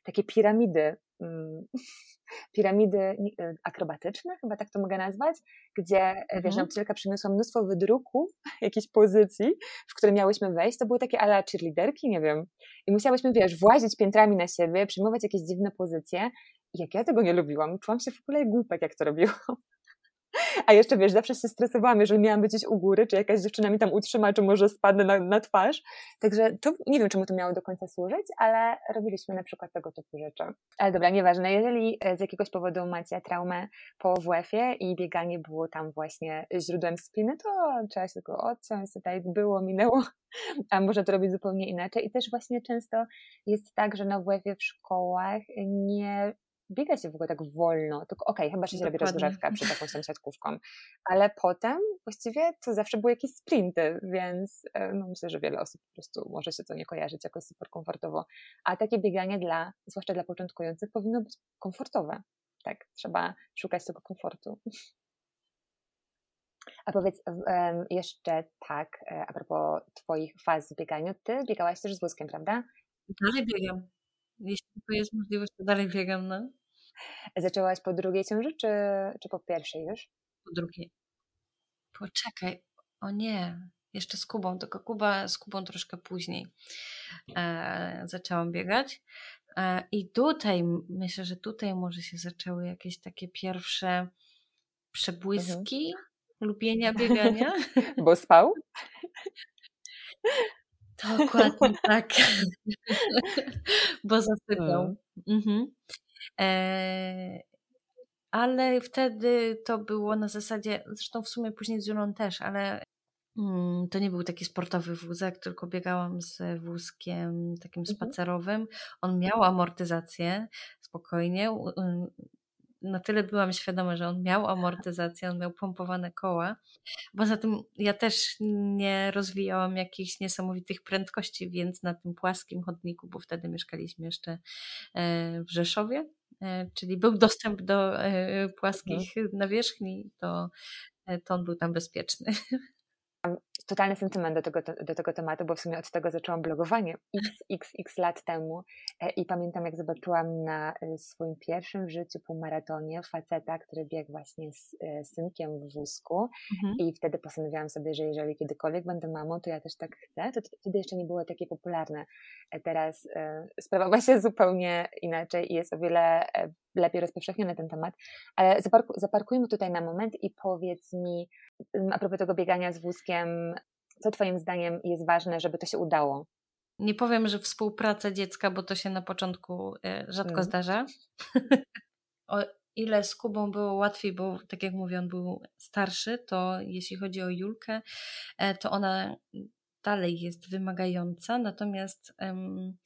takie piramidy, mm, piramidy y, akrobatyczne, chyba tak to mogę nazwać, gdzie, e, mhm. wiesz, nauczycielka przyniosła mnóstwo wydruków jakiejś pozycji, w które miałyśmy wejść, to były takie ala cheerleaderki, nie wiem, i musiałyśmy, wiesz, włazić piętrami na siebie, przyjmować jakieś dziwne pozycje, jak ja tego nie lubiłam, czułam się w ogóle głupek, jak to robiłam. A jeszcze wiesz, zawsze się stresowałam, jeżeli miałam być gdzieś u góry, czy jakaś dziewczyna mi tam utrzyma, czy może spadnę na, na twarz. Także to nie wiem, czemu to miało do końca służyć, ale robiliśmy na przykład tego typu rzeczy. Ale dobra, nieważne. Jeżeli e, z jakiegoś powodu macie traumę po WF-ie i bieganie było tam właśnie źródłem spiny, to trzeba się tylko odciąć, tutaj było, minęło, a można to robić zupełnie inaczej. I też właśnie często jest tak, że na WF-ie w szkołach nie biega się w ogóle tak wolno, tylko okej, okay, chyba, że się robi rozgrzewka przed jakąś tam siatkówką, ale potem właściwie to zawsze były jakieś sprinty, więc e, no, myślę, że wiele osób po prostu może się to nie kojarzyć jakoś super komfortowo, a takie bieganie dla, zwłaszcza dla początkujących powinno być komfortowe, tak, trzeba szukać tego komfortu. A powiedz jeszcze tak, e, a propos Twoich faz w bieganiu, Ty biegałaś też z wózkiem, prawda? Dalej biegam. Jeśli to jest możliwość, to dalej biegam, no. Zaczęłaś po drugiej ciąży, czy, czy po pierwszej już? Po drugiej. Poczekaj, o nie, jeszcze z Kubą, tylko Kuba z Kubą troszkę później e, zaczęłam biegać. E, I tutaj, myślę, że tutaj może się zaczęły jakieś takie pierwsze przebłyski mhm. lubienia biegania. Bo spał? Dokładnie tak. Bo zasypiał. Mm. Mhm. E, ale wtedy to było na zasadzie, zresztą w sumie później z Julą też, ale mm, to nie był taki sportowy wózek, tylko biegałam z wózkiem takim mhm. spacerowym. On miał amortyzację spokojnie na tyle byłam świadoma, że on miał amortyzację, on miał pompowane koła. Poza tym ja też nie rozwijałam jakichś niesamowitych prędkości, więc na tym płaskim chodniku, bo wtedy mieszkaliśmy jeszcze e, w Rzeszowie, e, czyli był dostęp do e, płaskich mhm. nawierzchni, to, to on był tam bezpieczny. totalny sentyment do tego, do tego tematu, bo w sumie od tego zaczęłam blogowanie x, x, lat temu e, i pamiętam jak zobaczyłam na e, swoim pierwszym w życiu półmaratonie faceta, który biegł właśnie z e, synkiem w wózku mhm. i wtedy postanowiłam sobie, że jeżeli kiedykolwiek będę mamą, to ja też tak chcę. To wtedy jeszcze nie było takie popularne. Teraz sprawa ma się zupełnie inaczej i jest o wiele lepiej rozpowszechniony ten temat, ale zaparku, zaparkujmy tutaj na moment i powiedz mi a propos tego biegania z wózkiem, co Twoim zdaniem jest ważne, żeby to się udało? Nie powiem, że współpraca dziecka, bo to się na początku e, rzadko hmm. zdarza. o ile z Kubą było łatwiej, bo tak jak mówię, on był starszy, to jeśli chodzi o Julkę, e, to ona dalej jest wymagająca, natomiast um,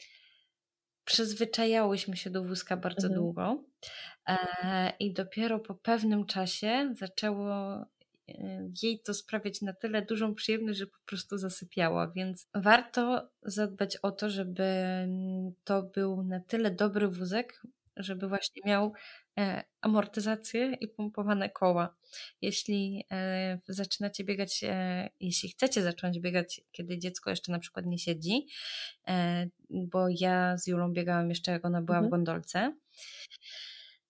przyzwyczajałyśmy się do wózka bardzo mhm. długo e, i dopiero po pewnym czasie zaczęło jej to sprawiać na tyle dużą przyjemność, że po prostu zasypiała, więc warto zadbać o to, żeby to był na tyle dobry wózek, żeby właśnie miał E, amortyzację i pompowane koła. Jeśli e, zaczynacie biegać, e, jeśli chcecie zacząć biegać, kiedy dziecko jeszcze na przykład nie siedzi, bo ja z Julą biegałam jeszcze jak ona była mhm. w gondolce,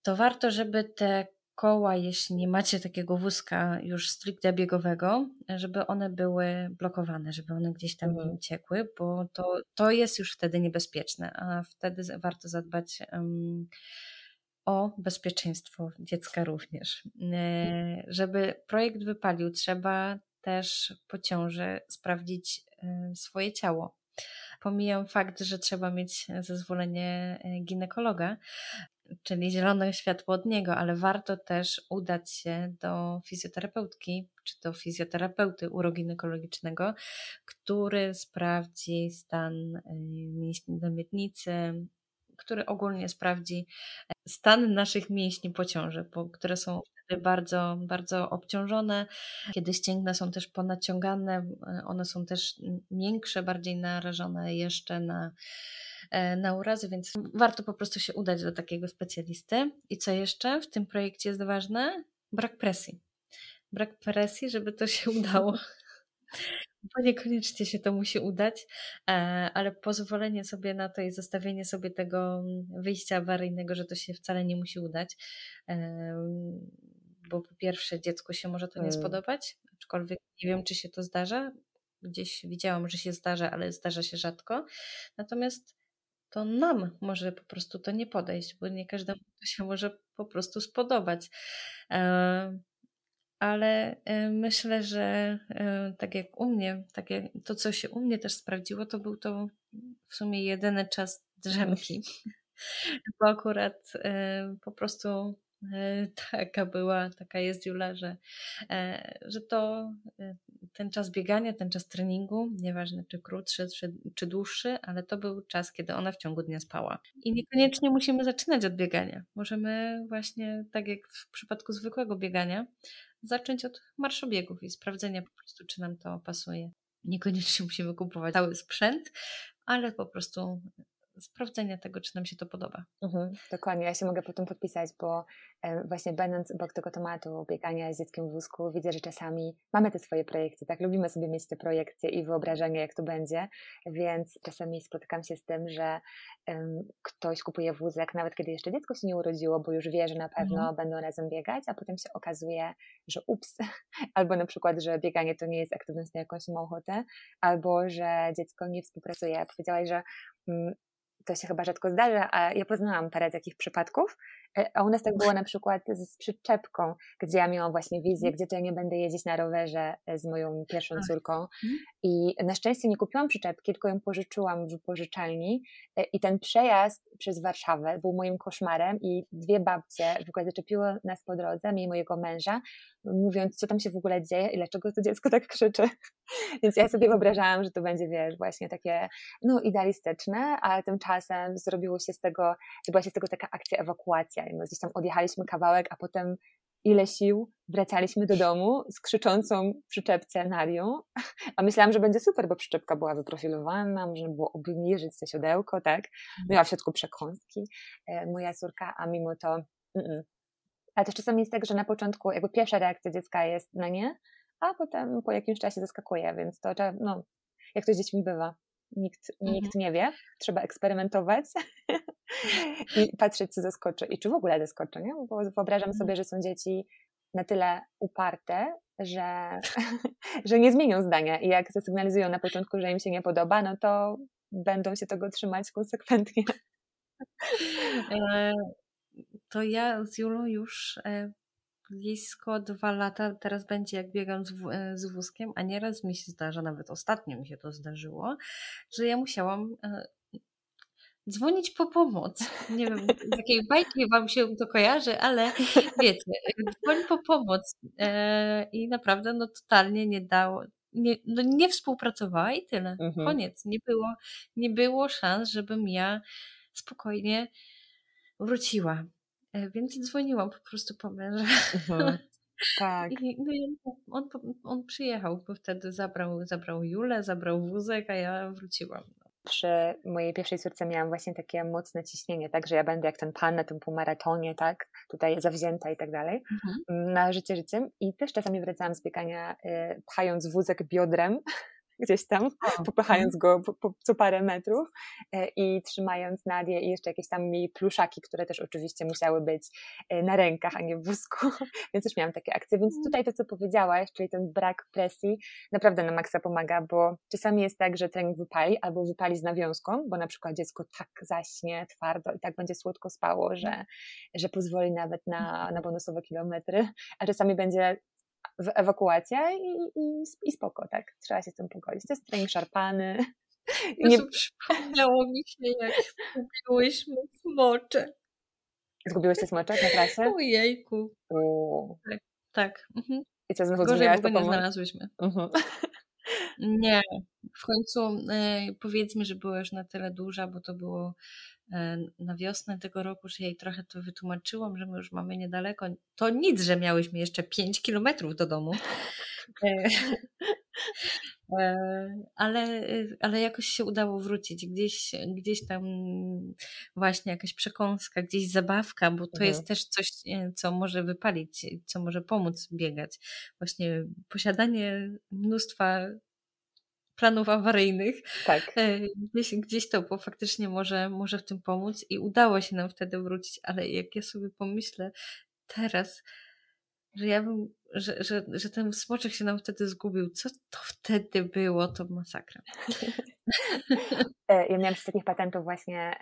to warto, żeby te koła, jeśli nie macie takiego wózka już stricte biegowego, żeby one były blokowane, żeby one gdzieś tam mhm. nie uciekły, bo to, to jest już wtedy niebezpieczne, a wtedy warto zadbać um, o bezpieczeństwo dziecka również. E, żeby projekt wypalił, trzeba też po ciąży sprawdzić e, swoje ciało. Pomijam fakt, że trzeba mieć zezwolenie e, ginekologa, czyli zielone światło od niego, ale warto też udać się do fizjoterapeutki czy do fizjoterapeuty uroginekologicznego, który sprawdzi stan mięśni do miednicy, który ogólnie sprawdzi e, stan naszych mięśni po ciąży, bo, które są bardzo, bardzo obciążone. Kiedy ścięgna są też ponaciągane, e, one są też miększe, bardziej narażone jeszcze na, e, na urazy, więc warto po prostu się udać do takiego specjalisty. I co jeszcze w tym projekcie jest ważne? Brak presji. Brak presji, żeby to się udało bo niekoniecznie się to musi udać, e, ale pozwolenie sobie na to i zostawienie sobie tego wyjścia awaryjnego, że to się wcale nie musi udać, bo po pierwsze dziecku się może to nie mm. spodobać, aczkolwiek nie wiem, czy się to zdarza. Gdzieś widziałam, że się zdarza, ale zdarza się rzadko. Natomiast to nam może po prostu to nie podejść, bo nie każdemu to się może po prostu spodobać. E, ale y, myślę, że y, tak jak u mnie, tak jak to, co się u mnie też sprawdziło, to był to w sumie jedyny czas drzemki. Bo akurat po prostu taka była, taka jest Jula, że, e, że to ten czas biegania, ten czas treningu, nieważne czy krótszy, czy, czy dłuższy, ale to był czas, kiedy ona w ciągu dnia spała. I niekoniecznie musimy zaczynać od biegania. Możemy właśnie, tak jak w przypadku zwykłego biegania, zacząć od marszobiegów i sprawdzenia po prostu, czy nam to pasuje. Niekoniecznie musimy kupować cały sprzęt, ale po prostu sprawdzenia tego, czy nam się to podoba. Mhm, dokładnie, ja się mogę po tym podpisać, bo e, właśnie będąc obok tego tematu biegania z dzieckiem w wózku, widzę, że czasami mamy te swoje projekcje, tak? Lubimy sobie mieć te projekcje i wyobrażenia, jak to będzie, więc czasami spotykam się z tym, że um, ktoś kupuje wózek, nawet kiedy jeszcze dziecko się nie urodziło, bo już wie, że na pewno mhm. będą razem biegać, a potem się okazuje, że ups, albo na przykład, że bieganie to nie jest aktywność, na jakąś ma ochotę, albo że dziecko nie współpracuje. Powiedziałaś, że um, to się chyba rzadko zdarza, a ja poznałam parę takich przypadków, a u nas tak było na przykład z przyczepką, gdzie ja miałam właśnie wizję, mhm. gdzie to ja nie będę jeździć na rowerze e, z moją pierwszą córką mhm. i na szczęście nie kupiłam przyczepki, tylko ją pożyczyłam w wypożyczalni e, i ten przejazd przez Warszawę był moim koszmarem i dwie babcie w ogóle zaczepiły nas po drodze, mnie i mojego męża, mówiąc, co tam się w ogóle dzieje i dlaczego to dziecko tak krzyczy. Więc ja sobie wyobrażałam, że to będzie, wiesz, właśnie takie, no, idealistyczne, ale tymczasem zrobiło się z tego, zrobiła się z tego taka akcja ewakuacja. I my gdzieś tam odjechaliśmy kawałek, a potem ile sił wracaliśmy do domu z krzyczącą przyczepce Narią, a myślałam, że będzie super, bo przyczepka była wyprofilowana, można było obniżyć to siodełko, tak? Miała w środku przekąski e, moja córka, a mimo to mm -mm. Ale też czasami jest tak, że na początku jakby pierwsza reakcja dziecka jest na nie, a potem po jakimś czasie zaskakuje, więc to no, jak to z dziećmi bywa. Nikt, mhm. nikt nie wie, trzeba eksperymentować i patrzeć, co zaskoczy i czy w ogóle zaskoczy, nie? Bo wyobrażam mhm. sobie, że są dzieci na tyle uparte, że, że nie zmienią zdania i jak zasygnalizują na początku, że im się nie podoba, no to będą się tego trzymać konsekwentnie. E, to ja z Julą już e, blisko dwa lata, teraz będzie jak biegam z, e, z wózkiem, a nieraz mi się zdarza, nawet ostatnio mi się to zdarzyło, że ja musiałam e, dzwonić po pomoc. Nie wiem, z jakiej bajki wam się to kojarzy, ale wiecie, dzwoń po pomoc. I naprawdę no totalnie nie dało, nie, no nie współpracowała i tyle. Mhm. Koniec. Nie było, nie było szans, żebym ja spokojnie wróciła. E, więc dzwoniłam po prostu po męża. Mhm. Tak. I, no i on, on, on, przyjechał, bo wtedy zabrał, zabrał Julę, zabrał wózek, a ja wróciłam. No. Przy mojej pierwszej córce miałam właśnie takie mocne ciśnienie, tak, że ja będę jak ten pan na tym półmaratonie, tak, tutaj zawzięta i tak dalej, mhm. na życie życiem. I też czasami wracałam z biegania, y, pchając wózek biodrem, gdzieś tam, popychając go po, po, co parę metrów e, i trzymając Nadię i jeszcze jakieś tam jej pluszaki, które też oczywiście musiały być e, na rękach, a nie w wózku, więc też miałam takie akcje. Więc mm. tutaj to, co powiedziałaś, czyli ten brak presji, naprawdę na maksa pomaga, bo czasami jest tak, że trening wypali albo wypali z nawiązką, bo na przykład dziecko tak zaśnie twardo i tak będzie słodko spało, że, że pozwoli nawet na, na bonusowe kilometry, a czasami będzie ewakuacja i, i, i spoko, tak? Trzeba się z tym pogodzić. To jest trening szarpany. Nie... Przypomniało mi się, jak zgubiłyśmy smocze. Zgubiłeś te smocze na trasie? Ojejku. O. Tak, tak. Mhm. I co, znowu Gorzej w nie znalazłyśmy. Mhm. Nie. W końcu y, powiedzmy, że była już na tyle duża, bo to było E, na wiosnę tego roku, że jej trochę to wytłumaczyłam, że my już mamy niedaleko. To nic, że miałyśmy jeszcze 5 kilometrów do domu. Ale, ale jakoś się udało wrócić. Gdzieś, gdzieś tam właśnie jakaś przekąska, gdzieś zabawka, bo to mhm. jest też coś, co może wypalić, co może pomóc biegać. Właśnie posiadanie mnóstwa planów awaryjnych. Tak. E, gdzieś, gdzieś to bo faktycznie może, może w tym pomóc i udało się nam wtedy wrócić, ale jak ja sobie pomyślę teraz, że ja bym, że, że, że ten smoczek się nam wtedy zgubił, co to wtedy było, to masakra. E, ja miałam z takich patentów właśnie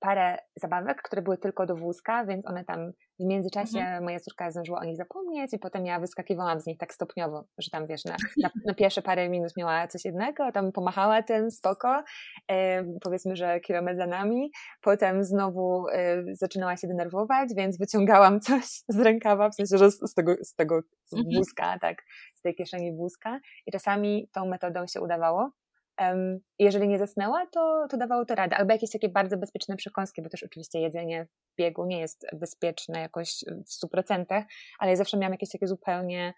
parę zabawek, które były tylko do wózka, więc one tam w międzyczasie mhm. moja córka zdążyła o nich zapomnieć i potem ja wyskakiwałam z nich tak stopniowo, że tam wiesz, na, na, na pierwsze parę minut miała coś jednego, tam pomachała tym spoko, e, powiedzmy, że kilometr za nami, potem znowu e, zaczynała się denerwować, więc wyciągałam coś z rękawa, w sensie, że z, z tego, z tego mhm. wózka, tak, z tej kieszeni wózka i czasami tą metodą się udawało, jeżeli nie zasnęła, to, to dawało to radę. Albo jakieś takie bardzo bezpieczne przekąski, bo też oczywiście jedzenie w biegu nie jest bezpieczne jakoś w 100%, ale ja zawsze miałam jakieś takie zupełnie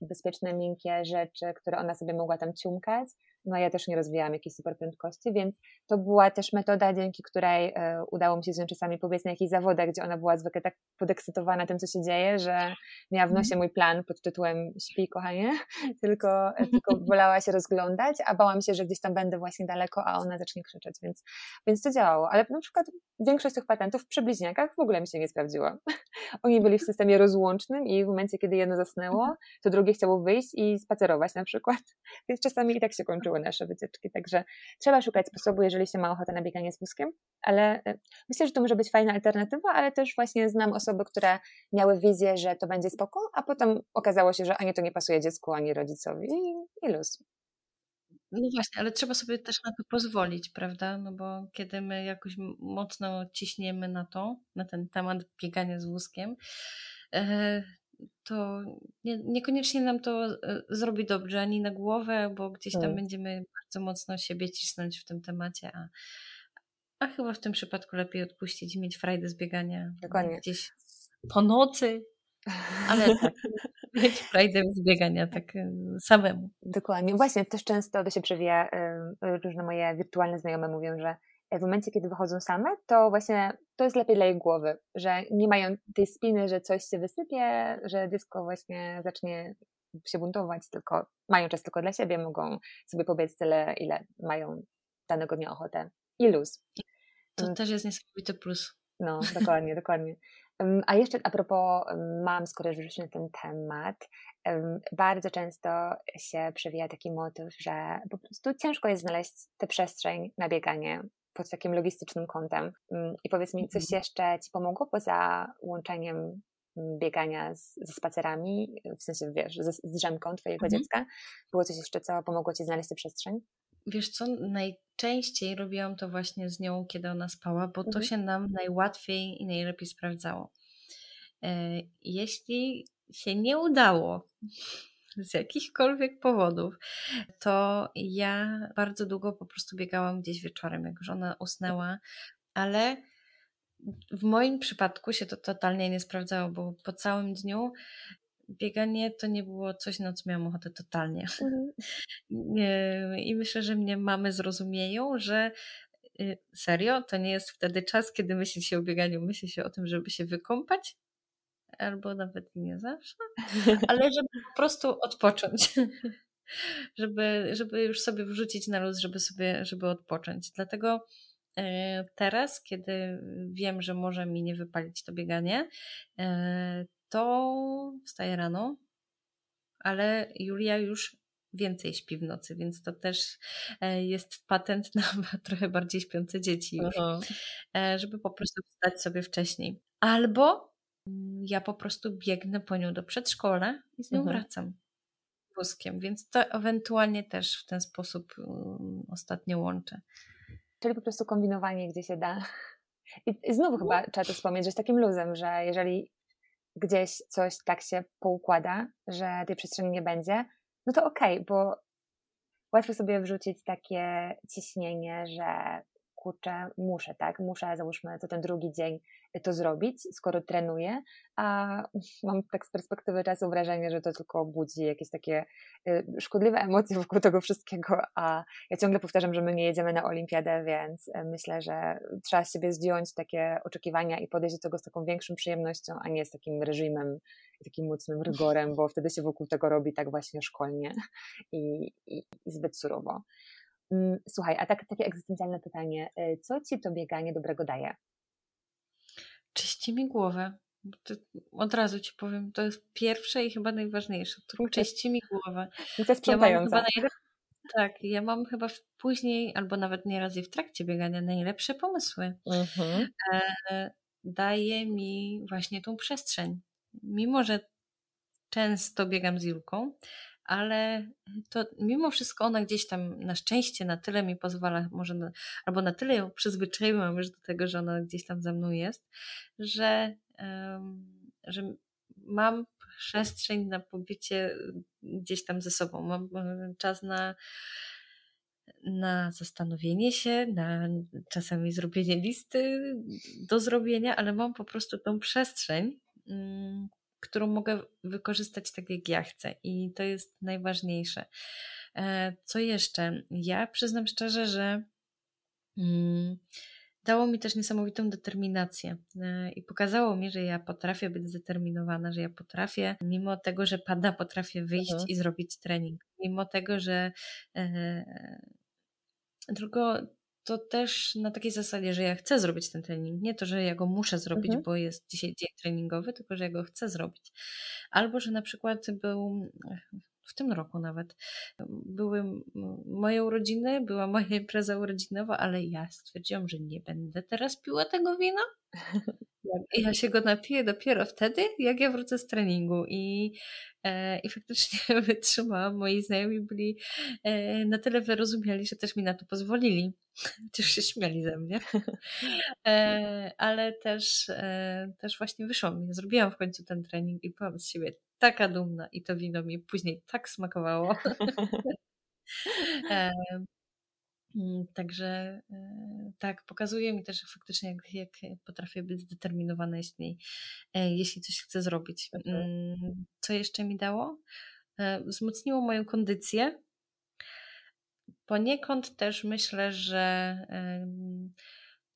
bezpieczne, miękkie rzeczy, które ona sobie mogła tam ciumkać, no ja też nie rozwijałam jakiejś super prędkości, więc to była też metoda, dzięki której e, udało mi się z nią czasami pobiec na jakichś zawodach, gdzie ona była zwykle tak podekscytowana tym, co się dzieje, że miała w nosie mhm. mój plan pod tytułem śpi, kochanie, tylko, e, tylko wolała się rozglądać, a bałam się, że gdzieś tam będę właśnie daleko, a ona zacznie krzyczeć, więc, więc to działało. Ale na przykład większość tych patentów przy bliźniakach w ogóle mi się nie sprawdziła. Oni byli w systemie rozłącznym i w momencie, kiedy jedno zasnęło, mhm. to drugie chciało wyjść i spacerować na przykład. Więc czasami i tak się nasze wycieczki. Także trzeba szukać sposobu, jeżeli się ma ochotę na bieganie z wózkiem, ale e, myślę, że to może być fajna alternatywa, ale też właśnie znam osoby, które miały wizję, że to będzie spoko, a potem okazało się, że ani to nie pasuje dziecku, ani rodzicowi i, i luz. No właśnie, ale trzeba sobie też na to pozwolić, prawda? No bo kiedy my jakoś mocno ciśniemy na to, na ten temat biegania z wózkiem, e, to nie, niekoniecznie nam to e, zrobi dobrze ani na głowę, bo gdzieś tam hmm. będziemy bardzo mocno siebie cisnąć w tym temacie, a, a chyba w tym przypadku lepiej odpuścić i mieć frajdę z biegania Dokładnie. gdzieś po nocy, ale tak, mieć frajdę z biegania tak e, samemu. Dokładnie. Właśnie też często to się przewija, różne moje wirtualne znajome mówią, że w momencie, kiedy wychodzą same, to właśnie to jest lepiej dla ich głowy, że nie mają tej spiny, że coś się wysypie, że dziecko właśnie zacznie się buntować, tylko mają czas tylko dla siebie, mogą sobie pobiec tyle, ile mają danego dnia ochotę. I luz. To mm. też jest niesamowity plus. No, dokładnie, dokładnie. A jeszcze a propos mam, skoro już na ten temat, bardzo często się przewija taki motyw, że po prostu ciężko jest znaleźć tę przestrzeń na bieganie pod takim logistycznym kątem. Mm, I powiedz mi, coś mhm. jeszcze Ci pomogło poza łączeniem mm, biegania z, ze spacerami, w sensie wiesz, z, z drzemką Twojego mhm. dziecka? Było coś jeszcze, co pomogło Ci znaleźć tę przestrzeń? Wiesz co, najczęściej robiłam to właśnie z nią, kiedy ona spała, bo mhm. to się nam najłatwiej i najlepiej sprawdzało. E, jeśli się nie udało, z jakichkolwiek powodów, to ja bardzo długo po prostu biegałam gdzieś wieczorem, jak już ona usnęła, ale w moim przypadku się to totalnie nie sprawdzało, bo po całym dniu bieganie to nie było coś, na co miałam ochotę totalnie. Mhm. I myślę, że mnie mamy zrozumieją, że y, serio, to nie jest wtedy czas, kiedy myśli się o bieganiu, myśli się o tym, żeby się wykąpać albo nawet nie zawsze, ale żeby po prostu odpocząć. żeby, żeby już sobie wrzucić na luz, żeby sobie, żeby odpocząć. Dlatego e, teraz, kiedy wiem, że może mi nie wypalić to bieganie, e, to wstaję rano, ale Julia już więcej śpi w nocy, więc to też e, jest patent na trochę bardziej śpiące dzieci już, żeby po prostu wstać sobie wcześniej. Albo ja po prostu biegnę po nią do przedszkola i z nią mhm. wracam wózkiem, więc to ewentualnie też w ten sposób um, ostatnio łączę. Czyli po prostu kombinowanie, gdzie się da. I, i znowu no. chyba trzeba to wspomnieć, że jest takim luzem, że jeżeli gdzieś coś tak się poukłada, że tej przestrzeni nie będzie, no to okej, okay, bo łatwo sobie wrzucić takie ciśnienie, że kurczę, muszę, tak, muszę, załóżmy, to ten drugi dzień to zrobić, skoro trenuję, a mam tak z perspektywy czasu wrażenie, że to tylko budzi jakieś takie y, szkodliwe emocje wokół tego wszystkiego, a ja ciągle powtarzam, że my nie jedziemy na olimpiadę, więc y, myślę, że trzeba z siebie zdjąć takie oczekiwania i podejść do tego z taką większą przyjemnością, a nie z takim reżimem takim mocnym rygorem, bo wtedy się wokół tego robi tak właśnie szkolnie i, i, i zbyt surowo. Mm, słuchaj, a tak, takie egzystencjalne pytanie. Y, co ci to bieganie dobrego daje? Czyści mi głowę. Od razu ci powiem, to jest pierwsze i chyba najważniejsze. To czyści mi głowę. I to. Ja najlep... Tak, ja mam chyba później, albo nawet nieraz i w trakcie biegania najlepsze pomysły. Mhm. E, daje mi właśnie tą przestrzeń. Mimo, że często biegam z Julką, ale to mimo wszystko ona gdzieś tam na szczęście na tyle mi pozwala, może na, albo na tyle ją przyzwyczaiłam już do tego, że ona gdzieś tam ze mną jest, że, um, że mam przestrzeń na pobycie gdzieś tam ze sobą. Mam czas na, na zastanowienie się, na czasami zrobienie listy do zrobienia, ale mam po prostu tą przestrzeń, mm, którą mogę wykorzystać tak, jak ja chcę. I to jest najważniejsze. E, co jeszcze? Ja przyznam szczerze, że mm, dało mi też niesamowitą determinację e, i pokazało mi, że ja potrafię być zdeterminowana, że ja potrafię, mimo tego, że pada, potrafię wyjść mhm. i zrobić trening. Mimo tego, że e, tylko to też na takiej zasadzie, że ja chcę zrobić ten trening. Nie to, że ja go muszę zrobić, mhm. bo jest dzisiaj dzień treningowy, tylko że ja go chcę zrobić. Albo, że na przykład był w tym roku nawet. Były moje urodziny, była moja impreza urodzinowa, ale ja stwierdziłam, że nie będę teraz piła tego wina. Ja się go napiję dopiero wtedy, jak ja wrócę z treningu. I, e, i faktycznie wytrzymałam. Moi znajomi byli e, na tyle wyrozumiali, że też mi na to pozwolili. Chociaż się śmiali ze mnie. E, ale też, e, też właśnie wyszło mi. Zrobiłam w końcu ten trening i byłam z siebie taka dumna i to wino mi później tak smakowało. e, mm, Także e, tak, pokazuje mi też faktycznie, jak, jak potrafię być zdeterminowana, jeśli, e, jeśli coś chcę zrobić. Mhm. Mm, co jeszcze mi dało? Wzmocniło moją kondycję. Poniekąd też myślę, że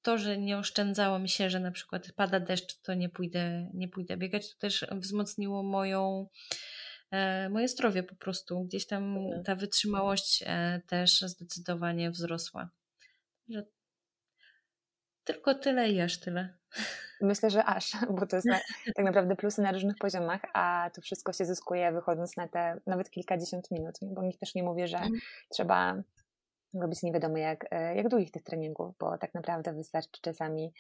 to, że nie oszczędzałam się, że na przykład pada deszcz, to nie pójdę, nie pójdę biegać, to też wzmocniło moją, e, moje zdrowie po prostu. Gdzieś tam ta wytrzymałość e, też zdecydowanie wzrosła. Że tylko tyle i aż tyle. Myślę, że aż, bo to jest na, tak naprawdę plusy na różnych poziomach, a to wszystko się zyskuje wychodząc na te nawet kilkadziesiąt minut, bo nikt też nie mówi, że mhm. trzeba robić nie wiadomo jak, e, jak długich tych treningów, bo tak naprawdę wystarczy czasami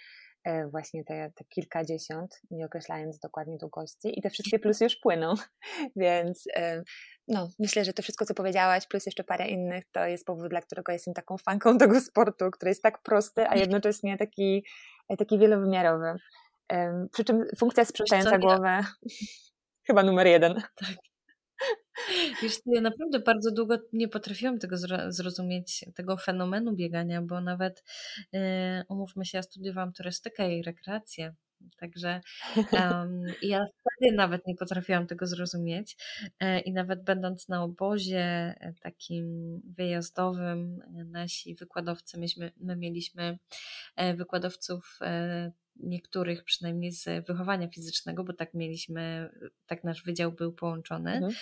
e, właśnie te, te kilkadziesiąt, nie określając dokładnie długości i te wszystkie plusy już płyną, więc e, no, myślę, że to wszystko, co powiedziałaś, plus jeszcze parę innych, to jest powód, dla którego jestem taką fanką tego sportu, który jest tak prosty, a jednocześnie taki, taki wielowymiarowy. Przy czym funkcja sprzątająca głowę chyba numer jeden. Tak. Wiesz, ja naprawdę bardzo długo nie potrafiłam tego zrozumieć, tego fenomenu biegania, bo nawet, yy, umówmy się, ja studiowałam turystykę i rekreację, Także um, ja wtedy nawet nie potrafiłam tego zrozumieć e, i nawet będąc na obozie e, takim wyjazdowym, nasi wykładowcy, myśmy, my mieliśmy e, wykładowców niektórych przynajmniej z wychowania fizycznego, bo tak mieliśmy, tak nasz wydział był połączony, mhm.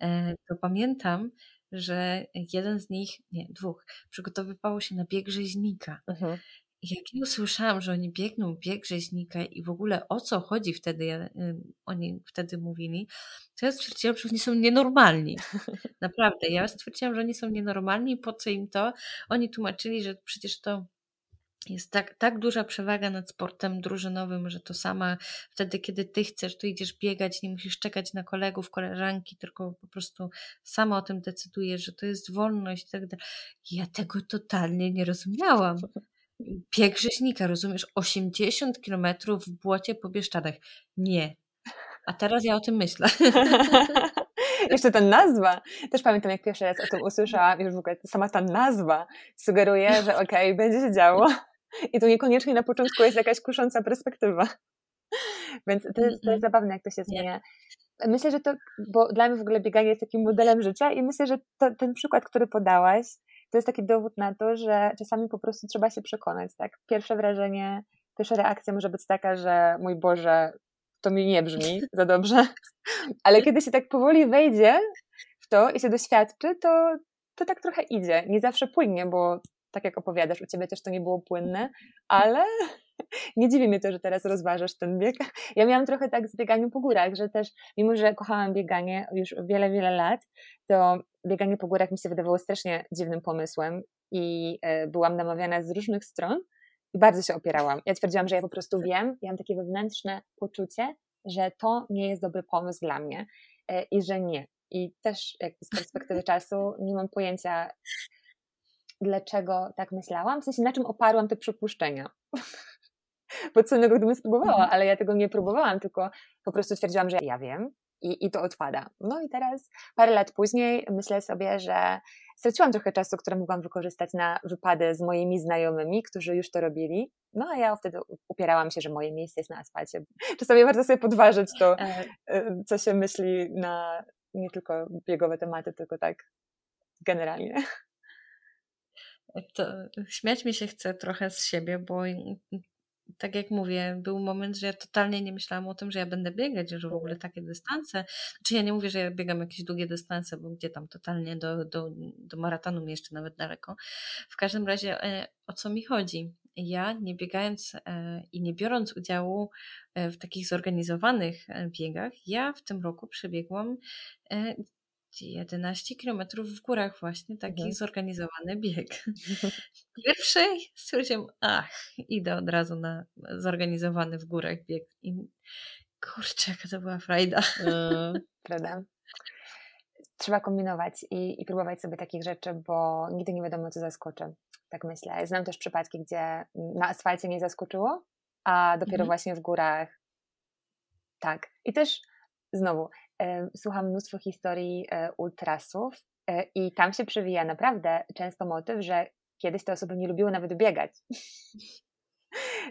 E, to pamiętam, że jeden z nich, nie, dwóch, przygotowywało się na bieg rzeźnika. Mhm. Jak ja usłyszałam, że oni biegną bieg rzeźnika i w ogóle o co chodzi wtedy, ja, oni wtedy mówili, to ja stwierdziłam, że oni są nienormalni. Naprawdę, ja stwierdziłam, że oni są nienormalni i po co im to? Oni tłumaczyli, że przecież to jest tak, tak duża przewaga nad sportem drużynowym, że to sama wtedy, kiedy ty chcesz, to idziesz biegać, nie musisz czekać na kolegów, koleżanki, tylko po prostu sama o tym decydujesz, że to jest wolność i tak dalej. Ja tego totalnie nie rozumiałam. Bieg rzeźnika, rozumiesz? 80 kilometrów w błocie po Bieszczadach. Nie. A teraz ja o tym myślę. Jeszcze ta nazwa. Też pamiętam, jak pierwszy raz o tym usłyszałam, już w ogóle sama ta nazwa sugeruje, że okej, okay, będzie się działo. I to niekoniecznie na początku jest jakaś kusząca perspektywa. Więc to jest, to jest zabawne, jak to się zmienia. Myślę, że to, bo dla mnie w ogóle bieganie jest takim modelem życia i myślę, że to, ten przykład, który podałaś, to jest taki dowód na to, że czasami po prostu trzeba się przekonać, tak? Pierwsze wrażenie, pierwsza reakcja może być taka, że mój Boże, to mi nie brzmi za dobrze, ale kiedy się tak powoli wejdzie w to i się doświadczy, to, to tak trochę idzie. Nie zawsze płynnie, bo tak jak opowiadasz, u ciebie też to nie było płynne, ale nie dziwi mnie to, że teraz rozważasz ten bieg. Ja miałam trochę tak z bieganiem po górach, że też, mimo że kochałam bieganie już wiele, wiele lat, to bieganie po górach mi się wydawało strasznie dziwnym pomysłem i e, byłam namawiana z różnych stron i bardzo się opierałam. Ja twierdziłam, że ja po prostu wiem, ja mam takie wewnętrzne poczucie, że to nie jest dobry pomysł dla mnie e, i że nie. I też z perspektywy czasu nie mam pojęcia, dlaczego tak myślałam, w sensie na czym oparłam te przypuszczenia. Bo co innego gdybym spróbowała, mhm. ale ja tego nie próbowałam, tylko po prostu stwierdziłam, że ja wiem i, i to odpada. No i teraz, parę lat później, myślę sobie, że straciłam trochę czasu, który mogłam wykorzystać na wypady z moimi znajomymi, którzy już to robili. No a ja wtedy upierałam się, że moje miejsce jest na asfalcie. Czasami warto sobie podważyć to, e. E, co się myśli na nie tylko biegowe tematy, tylko tak generalnie. To śmiać mi się chce trochę z siebie, bo tak jak mówię, był moment, że ja totalnie nie myślałam o tym, że ja będę biegać, że w ogóle takie dystanse. Znaczy ja nie mówię, że ja biegam jakieś długie dystanse, bo gdzie tam totalnie do, do, do maratonu mi jeszcze nawet daleko. W każdym razie e, o co mi chodzi? Ja nie biegając e, i nie biorąc udziału e, w takich zorganizowanych biegach, ja w tym roku przebiegłam 11 kilometrów w górach właśnie, taki mhm. zorganizowany bieg. Pierwszy stwierdziłam, ach, idę od razu na zorganizowany w górach bieg. I kurczę, jaka to była frajda. Mm, prawda? Trzeba kombinować i, i próbować sobie takich rzeczy, bo nigdy nie wiadomo, co zaskoczy. Tak myślę. Znam też przypadki, gdzie na asfalcie nie zaskoczyło, a dopiero mhm. właśnie w górach tak. I też znowu, słucham mnóstwo historii e, ultrasów e, i tam się przewija naprawdę często motyw, że kiedyś te osoby nie lubiły nawet biegać.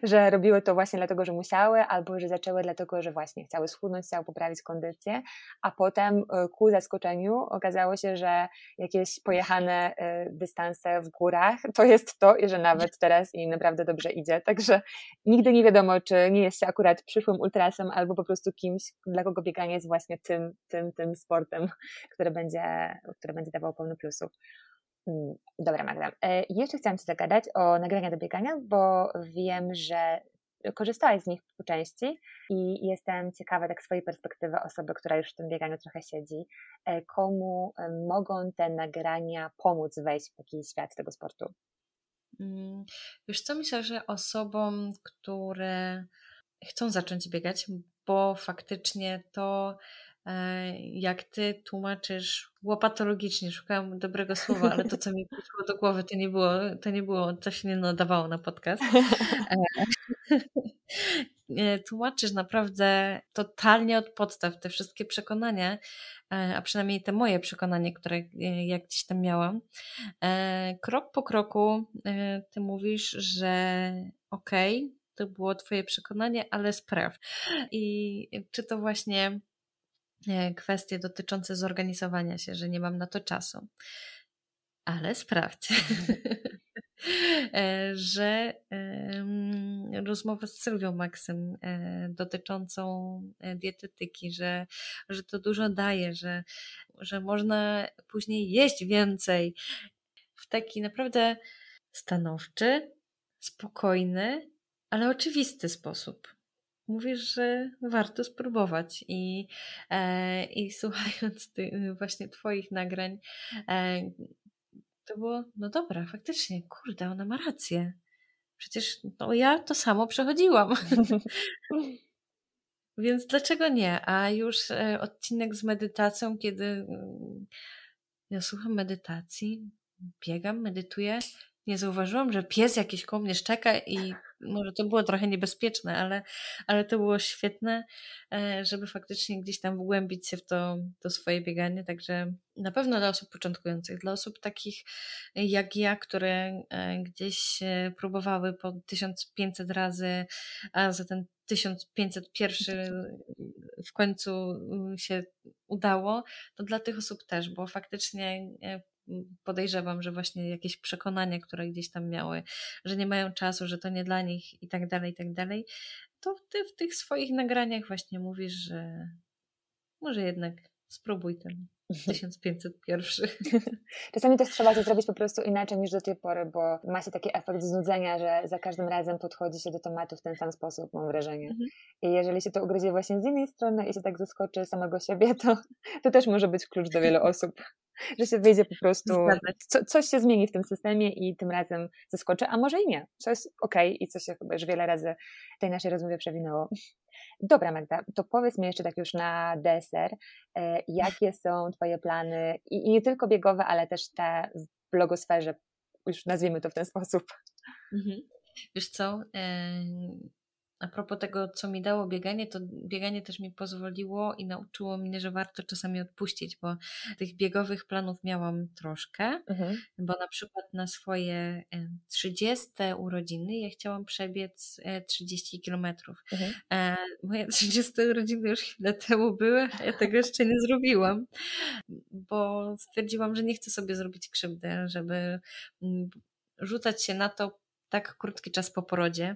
Że robiły to właśnie dlatego, że musiały, albo że zaczęły dlatego, że właśnie chciały schudnąć, chciały poprawić kondycję, a potem e, ku zaskoczeniu okazało się, że jakieś pojechane e, dystanse w górach to jest to i że nawet teraz im naprawdę dobrze idzie. Także nigdy nie wiadomo, czy nie jest się akurat przyszłym ultrasem, albo po prostu kimś, dla kogo bieganie jest właśnie tym, tym, tym sportem, który będzie, który będzie dawał pełno plusów. Mm, dobra, Magda. E, jeszcze chciałam Ci zagadać o nagrania do biegania, bo wiem, że korzystałaś z nich po części i jestem ciekawa tak swojej perspektywy osoby, która już w tym bieganiu trochę siedzi. E, komu e, mogą te nagrania pomóc wejść w taki świat tego sportu? Mm, wiesz co, myślę, że osobom, które chcą zacząć biegać, bo faktycznie to jak ty tłumaczysz łopatologicznie, szukałam dobrego słowa, ale to, co mi przyszło do głowy, to nie było, to nie było, to się nie nadawało na podcast. E, tłumaczysz naprawdę totalnie od podstaw te wszystkie przekonania, e, a przynajmniej te moje przekonanie, które jak gdzieś tam miałam. Krok po kroku ty mówisz, że okej, okay, to było twoje przekonanie, ale spraw. I czy to właśnie E, kwestie dotyczące zorganizowania się, że nie mam na to czasu. Ale sprawdź, e, że rozmowa z Sylwią Maksym e, dotyczącą dietetyki, że, że to dużo daje, że, że można później jeść więcej w taki naprawdę stanowczy, spokojny, ale oczywisty sposób mówisz, że warto spróbować i, e, i słuchając ty, właśnie Twoich nagrań, e, to było, no dobra, faktycznie, kurde, ona ma rację. Przecież no, ja to samo przechodziłam. Więc dlaczego nie? A już e, odcinek z medytacją, kiedy mm, ja słucham medytacji, biegam, medytuję, nie zauważyłam, że pies jakiś koło mnie szczeka i może to było trochę niebezpieczne, ale, ale to było świetne, e, żeby faktycznie gdzieś tam wgłębić się w to, to swoje bieganie. Także na pewno dla osób początkujących, dla osób takich jak ja, które e, gdzieś próbowały po 1500 razy, a za ten 1501 w końcu się udało, to dla tych osób też, bo faktycznie e, podejrzewam, że właśnie jakieś przekonania, które gdzieś tam miały, że nie mają czasu, że to nie dla nich i tak dalej, i tak dalej, to ty w tych swoich nagraniach właśnie mówisz, że może jednak spróbuj ten 1501. Czasami też trzeba to zrobić po prostu inaczej niż do tej pory, bo ma się taki efekt znudzenia, że za każdym razem podchodzi się do tematu w ten sam sposób, mam wrażenie. Mhm. I jeżeli się to ugryzie właśnie z innej strony i się tak zaskoczy samego siebie, to, to też może być klucz do wielu osób że się wyjdzie po prostu, co, coś się zmieni w tym systemie i tym razem zaskoczy, a może i nie, co jest ok i co się chyba już wiele razy w tej naszej rozmowie przewinęło. Dobra Magda, to powiedz mi jeszcze tak już na deser, e, jakie są Twoje plany i, i nie tylko biegowe, ale też te w blogosferze, już nazwijmy to w ten sposób. Mhm. Wiesz co, a propos tego, co mi dało bieganie, to bieganie też mi pozwoliło i nauczyło mnie, że warto czasami odpuścić, bo tych biegowych planów miałam troszkę, mhm. bo na przykład na swoje 30 urodziny ja chciałam przebiec 30 kilometrów. Mhm. E, moje 30 urodziny już chwilę temu były, a ja tego jeszcze nie zrobiłam, bo stwierdziłam, że nie chcę sobie zrobić krzywdy, żeby mm, rzucać się na to tak krótki czas po porodzie,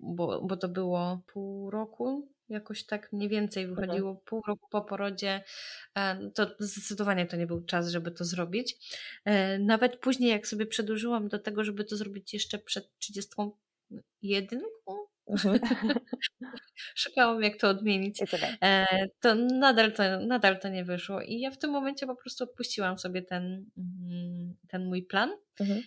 bo, bo to było pół roku, jakoś tak mniej więcej wychodziło mhm. pół roku po porodzie, e, to zdecydowanie to nie był czas, żeby to zrobić. E, nawet później, jak sobie przedłużyłam do tego, żeby to zrobić jeszcze przed 31, mhm. Szukałam, jak to odmienić. E, to nadal to, nadal to nie wyszło. I ja w tym momencie po prostu odpuściłam sobie ten, mm, ten mój plan. Mhm.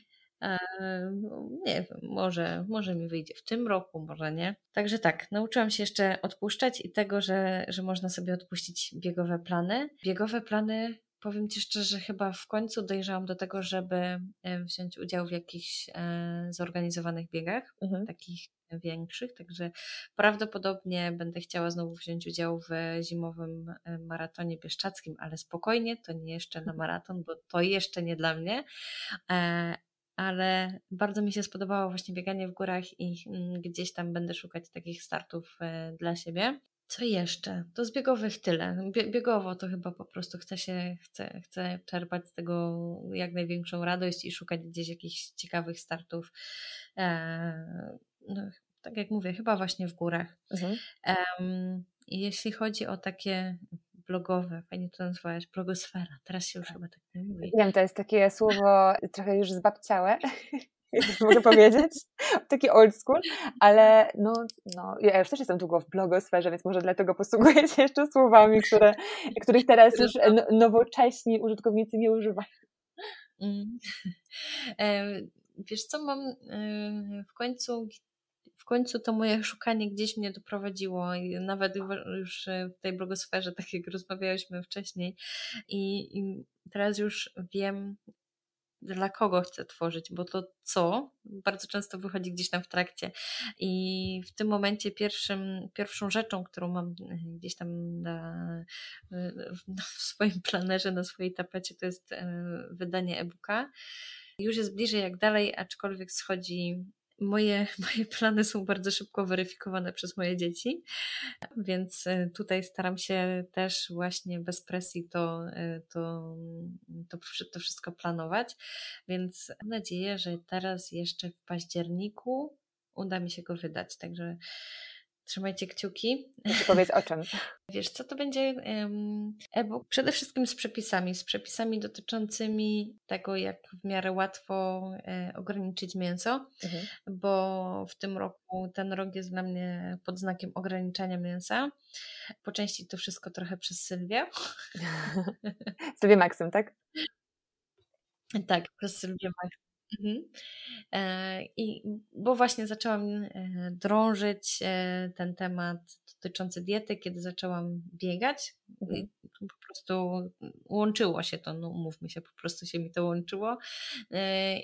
Nie wiem, może, może mi wyjdzie w tym roku, może nie. Także tak, nauczyłam się jeszcze odpuszczać i tego, że, że można sobie odpuścić biegowe plany. Biegowe plany powiem Ci szczerze, chyba w końcu dojrzałam do tego, żeby e, wziąć udział w jakichś e, zorganizowanych biegach, mhm. takich większych, także prawdopodobnie będę chciała znowu wziąć udział w zimowym e, maratonie bieszczackim, ale spokojnie, to nie jeszcze na maraton, bo to jeszcze nie dla mnie, ale bardzo mi się spodobało właśnie bieganie w górach i mm, gdzieś tam będę szukać takich startów e, dla siebie. Co jeszcze? To z biegowych tyle. Biegowo to chyba po prostu chcę się, chcę, chcę czerpać z tego jak największą radość i szukać gdzieś jakichś ciekawych startów. E, no, tak jak mówię, chyba właśnie w górach. Mhm. Um, jeśli chodzi o takie blogowe, fajnie to nazwałaś, blogosfera, teraz się już chyba tak nie mówi. Wiem, to jest takie słowo trochę już zbabciałe, mogę powiedzieć, taki old school, ale no, no, ja już też jestem długo w blogosferze, więc może dlatego posługuję się jeszcze słowami, które, których teraz już nowocześni użytkownicy nie używają. Mm. Wiesz co, mam w końcu w końcu to moje szukanie gdzieś mnie doprowadziło i nawet już w tej blogosferze, tak jak rozmawialiśmy wcześniej i, i teraz już wiem, dla kogo chcę tworzyć, bo to co bardzo często wychodzi gdzieś tam w trakcie. I w tym momencie pierwszym, pierwszą rzeczą, którą mam gdzieś tam na, w swoim planerze, na swojej tapecie, to jest e, wydanie e-booka. Już jest bliżej jak dalej, aczkolwiek schodzi Moje, moje plany są bardzo szybko weryfikowane przez moje dzieci, więc e, tutaj staram się też właśnie bez presji to, e, to, to, to wszystko planować. Więc mam nadzieję, że teraz jeszcze w październiku uda mi się go wydać. Także Trzymajcie kciuki. Powiedz o czym. Wiesz, co to będzie e-book? Przede wszystkim z przepisami, z przepisami dotyczącymi tego, jak w miarę łatwo e, ograniczyć mięso, mhm. bo w tym roku ten rok jest dla mnie pod znakiem ograniczania mięsa. Po części to wszystko trochę przez Sylwię. Sylwię Maksym, tak? Tak, przez Sylwię Maksym. Mhm. E, I bo właśnie zaczęłam e, drążyć e, ten temat dotyczący diety, kiedy zaczęłam biegać. Mhm. Po prostu łączyło się to, no umówmy się, po prostu się mi to łączyło.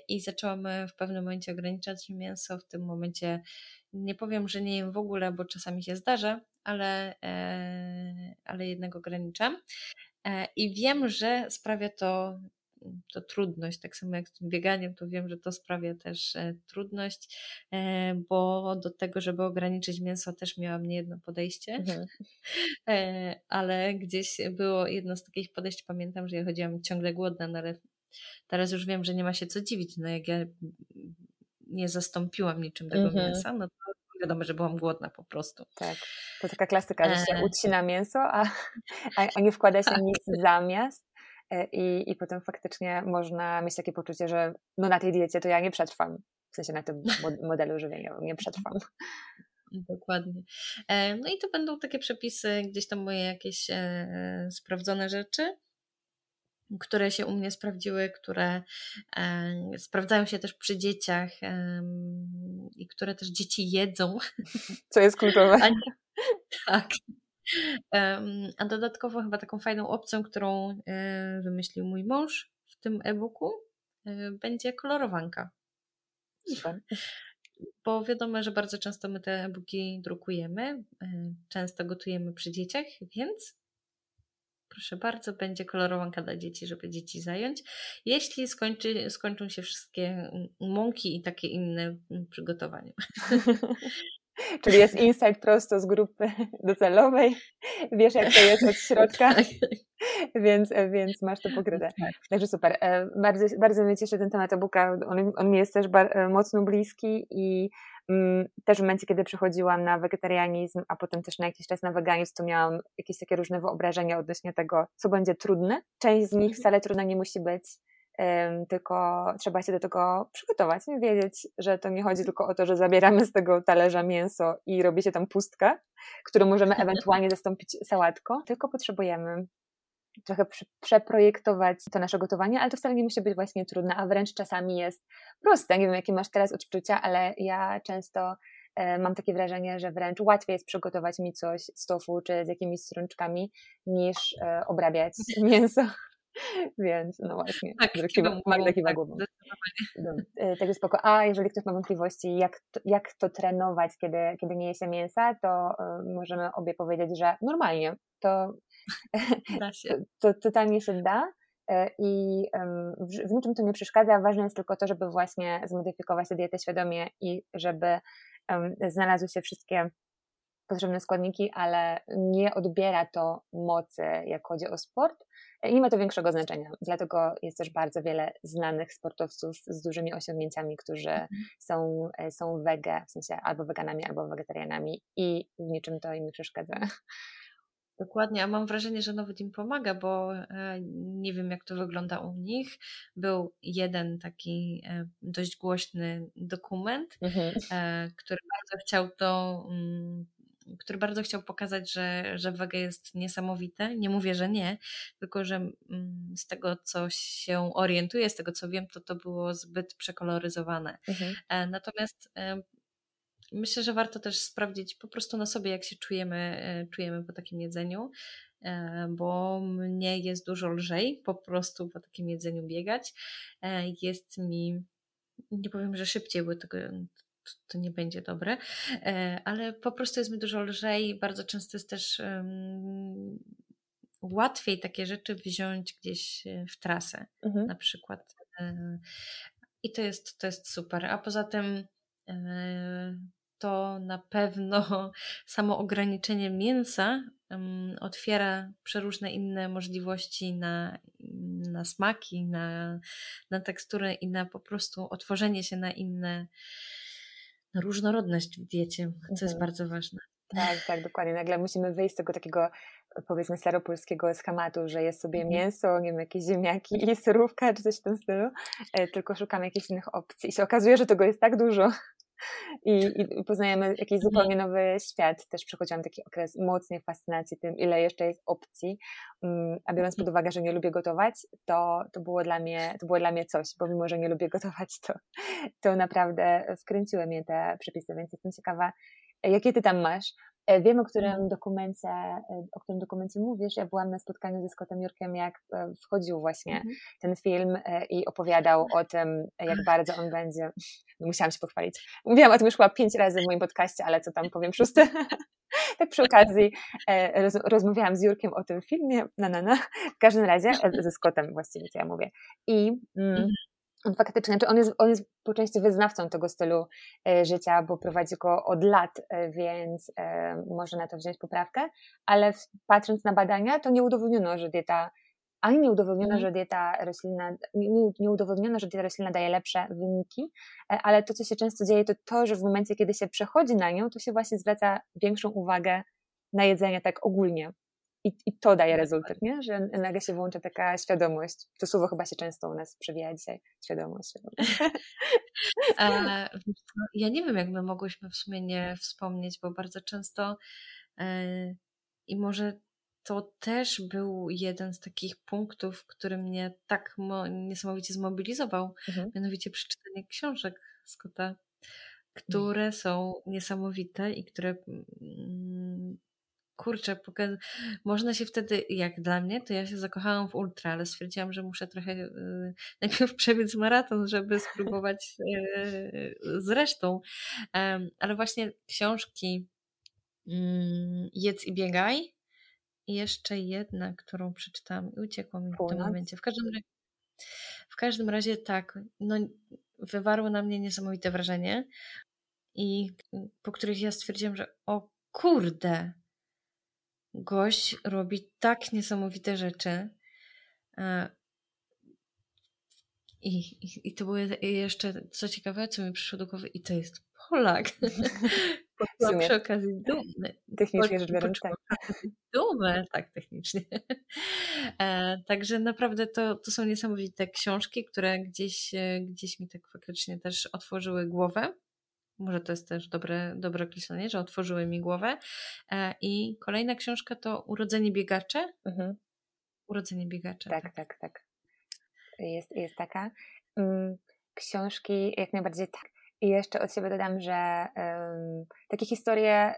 I zaczęłam w pewnym momencie ograniczać mięso. W tym momencie nie powiem, że nie jem w ogóle, bo czasami się zdarza, ale, ale jednak ograniczam. I wiem, że sprawia to to trudność, tak samo jak z tym bieganiem, to wiem, że to sprawia też e, trudność, e, bo do tego, żeby ograniczyć mięso, też miałam niejedno podejście, mhm. E, ale gdzieś było jedno z takich podejść, pamiętam, że ja chodziłam ciągle głodna, no ale teraz już wiem, że nie ma się co dziwić, no jak ja nie zastąpiłam niczym tego mhm. mięsa, no to wiadomo, że byłam głodna po prostu. Tak, to taka klasyka, że się ucina mięso, a, a nie wkłada się nic zamiast. E, i, i potem faktycznie można mieć takie poczucie, że no na tej diecie to ja nie przetrwam, w sensie na tym modelu żywieniowym nie przetrwam. Dokładnie. E, no i to będą takie przepisy, gdzieś tam moje jakieś e, sprawdzone rzeczy, które się u mnie sprawdziły, które sprawdzają się też przy dzieciach i które też dzieci jedzą. Co jest kluczowe. tak. A dodatkowo chyba taką fajną opcją, którą e, wymyślił mój mąż w tym e-booku, e, będzie kolorowanka. bo wiadomo, że bardzo często my te e-booki drukujemy, często gotujemy przy dzieciach, więc proszę bardzo, będzie kolorowanka dla dzieci, żeby dzieci zająć. Jeśli skończy, skończą się wszystkie mąki i takie inne przygotowania. Czyli jest insight prosto z grupy docelowej. Wiesz, jak to jest od środka, tak. więc, więc masz to pokryte. Tak. Także super. E, bardzo, bardzo mnie cieszy ten temat e-booka. On, on mi jest też e, mocno bliski i mm, też w momencie, kiedy przechodziłam na wegetarianizm, a potem też na jakiś czas na weganizm, to miałam jakieś takie różne wyobrażenia odnośnie tego, co będzie trudne. Część z nich mhm. wcale trudna nie musi być tylko trzeba się do tego przygotować, nie wiedzieć, że to nie chodzi tylko o to, że zabieramy z tego talerza mięso i robi się tam pustka, którą możemy ewentualnie zastąpić sałatką, tylko potrzebujemy trochę przeprojektować to nasze gotowanie, ale to wcale nie musi być właśnie trudne, a wręcz czasami jest proste. Nie wiem, jakie masz teraz odczucia, ale ja często e, mam takie wrażenie, że wręcz łatwiej jest przygotować mi coś z tofu czy z jakimiś strączkami, niż e, obrabiać mięso. Więc no właśnie, tak, kiwa, Magda kiwa tak, głową. E, także spoko. A jeżeli ktoś ma wątpliwości, jak to, jak to trenować, kiedy, kiedy nie je się mięsa, to y, możemy obie powiedzieć, że normalnie. To, to, to totalnie się da e, i w, w niczym to nie przeszkadza. Ważne jest tylko to, żeby właśnie zmodyfikować tę dietę świadomie i żeby znalazły się wszystkie potrzebne składniki, ale nie odbiera to mocy, jak chodzi o sport. Nie ma to większego znaczenia. Dlatego jest też bardzo wiele znanych sportowców z dużymi osiągnięciami, którzy mhm. są, e, są wege, w sensie albo weganami, albo wegetarianami i w niczym to im nie przeszkadza. Dokładnie, a mam wrażenie, że nawet im pomaga, bo e, nie wiem, jak to wygląda u nich. Był jeden taki e, dość głośny dokument, mhm. który bardzo chciał to który bardzo chciał pokazać, że, że wege jest niesamowite. Nie mówię, że nie, tylko że mm, z tego, co się orientuję, z tego, co wiem, to to było zbyt przekoloryzowane. Mhm. E, natomiast e, myślę, że warto też sprawdzić po prostu na sobie, jak się czujemy, e, czujemy po takim jedzeniu bo mnie jest dużo lżej po prostu po takim jedzeniu biegać. Jest mi, nie powiem, że szybciej, bo tego, to nie będzie dobre, e, ale po prostu jest mi dużo lżej. Bardzo często jest też um, łatwiej takie rzeczy wziąć gdzieś e, w trasę, mhm. na przykład. E, I to jest, to jest super. A poza tym to na pewno samo ograniczenie mięsa otwiera przeróżne inne możliwości na, na smaki, na, na tekstury i na po prostu otworzenie się na inne różnorodność w diecie, co mhm. jest bardzo ważne. Tak, tak, dokładnie. Nagle musimy wyjść z tego takiego powiedzmy staropolskiego schematu, że jest sobie mhm. mięso, nie wiem, jakieś ziemniaki i surówka czy coś w tym stylu, e, tylko szukamy jakichś innych opcji i się okazuje, że tego jest tak dużo, i, i poznajemy jakiś mhm. zupełnie nowy świat. Też przechodziłam taki okres mocnej fascynacji tym, ile jeszcze jest opcji. Mm, a biorąc pod uwagę, że nie lubię gotować, to, to, było, dla mnie, to było dla mnie coś, bo mimo, że nie lubię gotować, to, to naprawdę wkręciły mnie te przepisy, więc jestem ciekawa, jakie ty tam masz. E, wiem, o którym mhm. dokumencie, e, o którym dokumencie mówisz. Ja byłam na spotkaniu ze Scottem Jurkiem, jak e, wchodził właśnie mhm. ten film i opowiadał o tym, jak bardzo on będzie. No, musiałam się pochwalić. Mówiłam o tym już chyba pięć razy w moim podcaście, ale co tam powiem szósty. tak przy okazji roz, rozmawiałam z Jurkiem o tym filmie, na, na, na. W każdym razie, ze Scottem właściwie, co ja mówię. I mm, mhm on faktycznie, znaczy on jest, on jest po części wyznawcą tego stylu e, życia, bo prowadzi go od lat, e, więc e, może na to wziąć poprawkę, ale patrząc na badania, to nie udowodniono, że dieta, ani nie udowodniono, mm. że dieta roślinna, nie, nie udowodniono, że dieta roślinna daje lepsze wyniki, ale to, co się często dzieje, to to, że w momencie, kiedy się przechodzi na nią, to się właśnie zwraca większą uwagę na jedzenie tak ogólnie, i, I to daje rezultat, nie? że nagle się włącza taka świadomość. To słowo chyba się często u nas przewija dzisiaj. Świadomość. świadomość. ja nie wiem, jak my mogłyśmy w sumie nie wspomnieć, bo bardzo często e, i może to też był jeden z takich punktów, który mnie tak niesamowicie zmobilizował, mhm. mianowicie przeczytanie książek Scotta, mm. które są niesamowite i które mm, kurczę, pokaz... można się wtedy, jak dla mnie, to ja się zakochałam w ultra, ale stwierdziłam, że muszę trochę yy, najpierw przebiec maraton, żeby spróbować yy, z resztą. Ale właśnie książki mm, Jedz i biegaj i jeszcze jedna, którą przeczytałam i uciekło mi w tym momencie. W każdym razie, w każdym razie tak, no, wywarło na mnie niesamowite wrażenie i po których ja stwierdziłam, że o kurde, gość robi tak niesamowite rzeczy. E, I, i, I to było jeszcze, co ciekawe, co mi przyszło do głowy, i to jest Polak. Poczułam przy okazji dumny. Technicznie rzecz biorąc, tak. Dumę, tak, technicznie. E, także naprawdę to, to są niesamowite książki, które gdzieś, e, gdzieś mi tak faktycznie też otworzyły głowę. Może to jest też dobre, dobre określenie, że otworzyły mi głowę. E, I kolejna książka to Urodzenie biegacze. Mhm. Urodzenie biegacze. Tak, tak, tak, tak. Jest, jest taka. Mm, książki jak najbardziej tak. I jeszcze od siebie dodam, że um, takie historie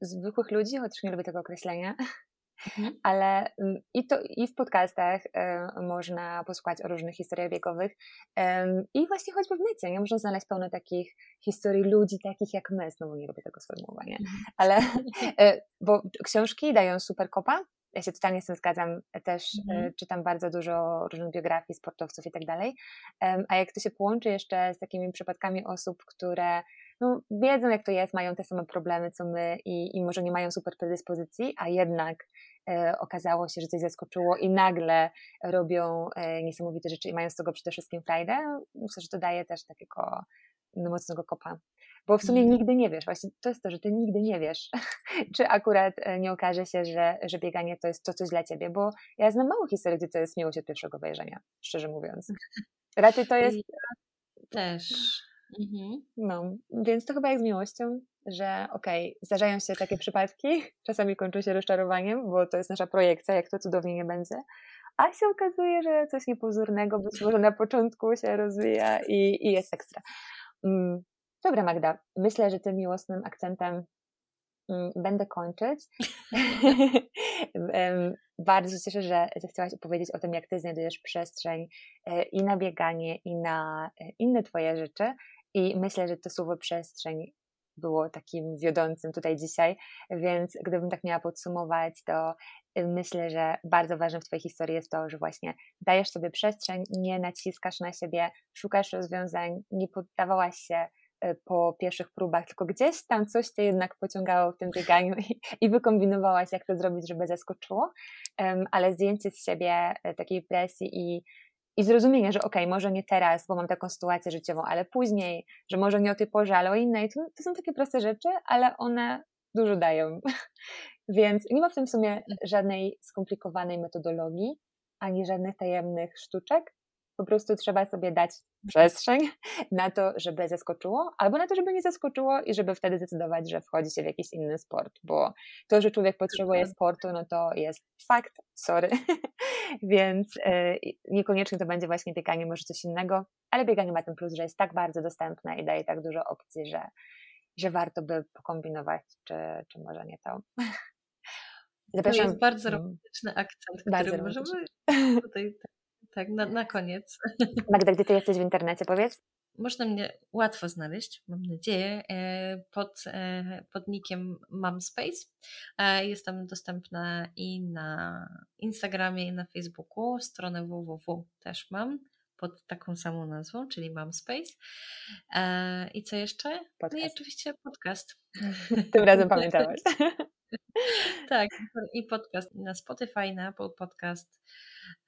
zwykłych ludzi, chociaż nie lubię tego określenia, Mhm. Ale mm, i, to, i w podcastach można posłuchać o różnych historiach biegowych i właśnie choćby w necie, nie? Można znaleźć pełno takich historii ludzi takich jak my, znowu nie lubię tego sformułowania, mhm. ale e, bo książki dają super kopa, ja się totalnie z tym zgadzam, też mhm. czytam bardzo dużo różnych biografii sportowców i tak dalej, a jak to się połączy jeszcze z takimi przypadkami osób, które no, wiedzą jak to jest, mają te same problemy co my i, i może nie mają super predyspozycji, a jednak e, okazało się, że coś zaskoczyło i nagle robią e, niesamowite rzeczy i mają z tego przede wszystkim frajdę, myślę, że to daje też takiego no, mocnego kopa. Bo w sumie mm. nigdy nie wiesz, właśnie to jest to, że ty nigdy nie wiesz, czy akurat e, nie okaże się, że, że bieganie to jest to coś dla ciebie, bo ja znam mało historii, gdzie to jest miłość od pierwszego wejrzenia, szczerze mówiąc. Raczej to jest... Też Mhm. No, więc to chyba jak z miłością, że okej, okay, zdarzają się takie przypadki, czasami kończą się rozczarowaniem, bo to jest nasza projekcja, jak to cudownie nie będzie, a się okazuje, że coś niepozornego być może na początku się rozwija i, i jest ekstra. Mm, dobra Magda, myślę, że tym miłosnym akcentem mm, będę kończyć. Bardzo się cieszę, że zechciałaś opowiedzieć o tym, jak ty znajdujesz przestrzeń e, i na bieganie, i na e, inne twoje rzeczy. I myślę, że to słowo przestrzeń było takim wiodącym tutaj dzisiaj, więc gdybym tak miała podsumować, to y, myślę, że bardzo ważne w Twojej historii jest to, że właśnie dajesz sobie przestrzeń, nie naciskasz na siebie, szukasz rozwiązań, nie poddawałaś się y, po pierwszych próbach, tylko gdzieś tam coś Cię jednak pociągało w tym bieganiu i, i wykombinowałaś, jak to zrobić, żeby zaskoczyło, ale zdjęcie z siebie y, takiej presji i i zrozumienie, że okej, okay, może nie teraz, bo mam taką sytuację życiową, ale później, że może nie o tej porze, ale o innej. To, to są takie proste rzeczy, ale one dużo dają. Więc nie ma w tym sumie mm. żadnej skomplikowanej metodologii, ani żadnych tajemnych sztuczek, po prostu trzeba sobie dać przestrzeń na to, żeby zaskoczyło, albo na to, żeby nie zaskoczyło i żeby wtedy zdecydować, że wchodzi się w jakiś inny sport, bo to, że człowiek potrzebuje sportu, no to jest fakt, sorry, więc yy, niekoniecznie to będzie właśnie bieganie, może coś innego, ale bieganie ma ten plus, że jest tak bardzo dostępne i daje tak dużo opcji, że, że warto by pokombinować, czy, czy może nie to. Zapraszam. To jest bardzo mm. romantyczny akcent, bardzo który możemy tutaj tak, na, na koniec. Magda, gdzie ty jesteś w internecie, powiedz? Można mnie łatwo znaleźć, mam nadzieję, e, pod, e, pod nickiem Mamspace. E, jestem dostępna i na Instagramie, i na Facebooku. Stronę www też mam pod taką samą nazwą, czyli Mamspace. I co jeszcze? Podcast. No i oczywiście podcast. Tym razem pamiętałaś. tak, i podcast na Spotify, na Apple Podcast.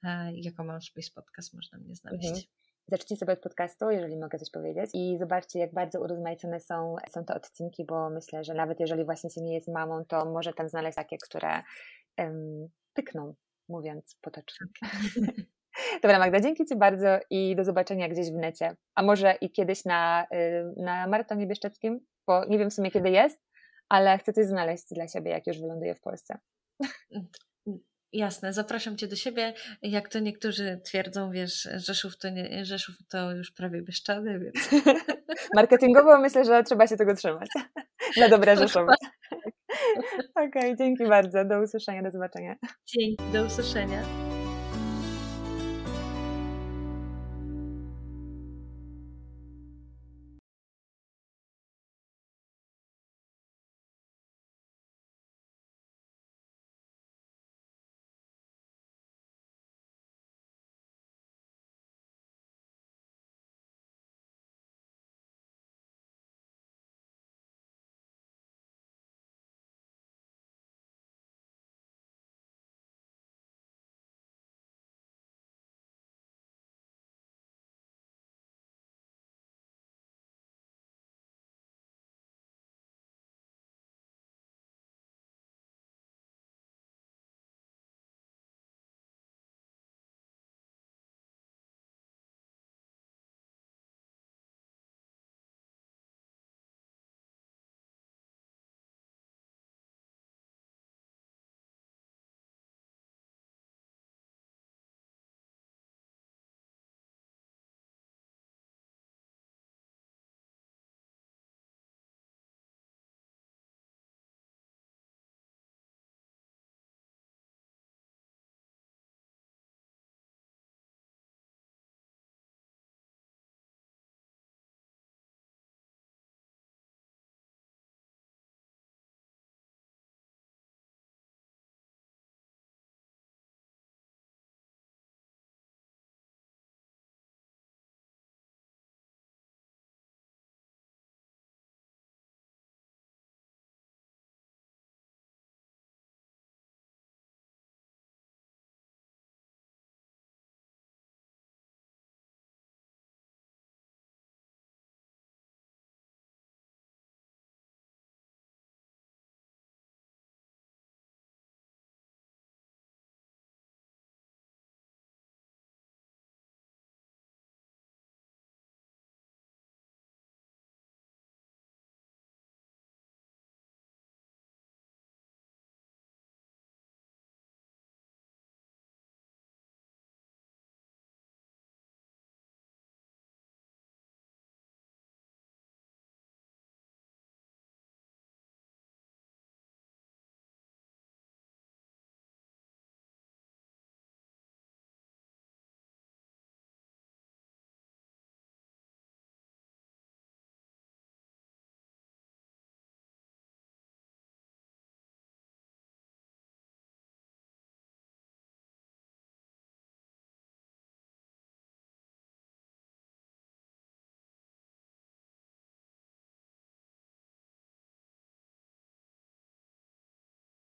E, jako Space Podcast można mnie znaleźć. Mhm. Zacznijcie sobie od podcastu, jeżeli mogę coś powiedzieć i zobaczcie, jak bardzo urozmaicone są, są te odcinki, bo myślę, że nawet jeżeli właśnie się nie jest mamą, to może tam znaleźć takie, które um, pykną, mówiąc potocznie. Dobra Magda, dzięki Ci bardzo i do zobaczenia gdzieś w necie, a może i kiedyś na, y, na maratonie bieszczeckim, bo nie wiem w sumie kiedy jest, ale chcę coś znaleźć dla siebie, jak już wyląduję w Polsce. Jasne, zapraszam Cię do siebie. Jak to niektórzy twierdzą, wiesz, Rzeszów to, nie, Rzeszów to już prawie Bieszczady, więc... Marketingowo myślę, że trzeba się tego trzymać. Na dobre Rzeszowe. Okej, okay, dzięki bardzo. Do usłyszenia, do zobaczenia. Dzięki, do usłyszenia.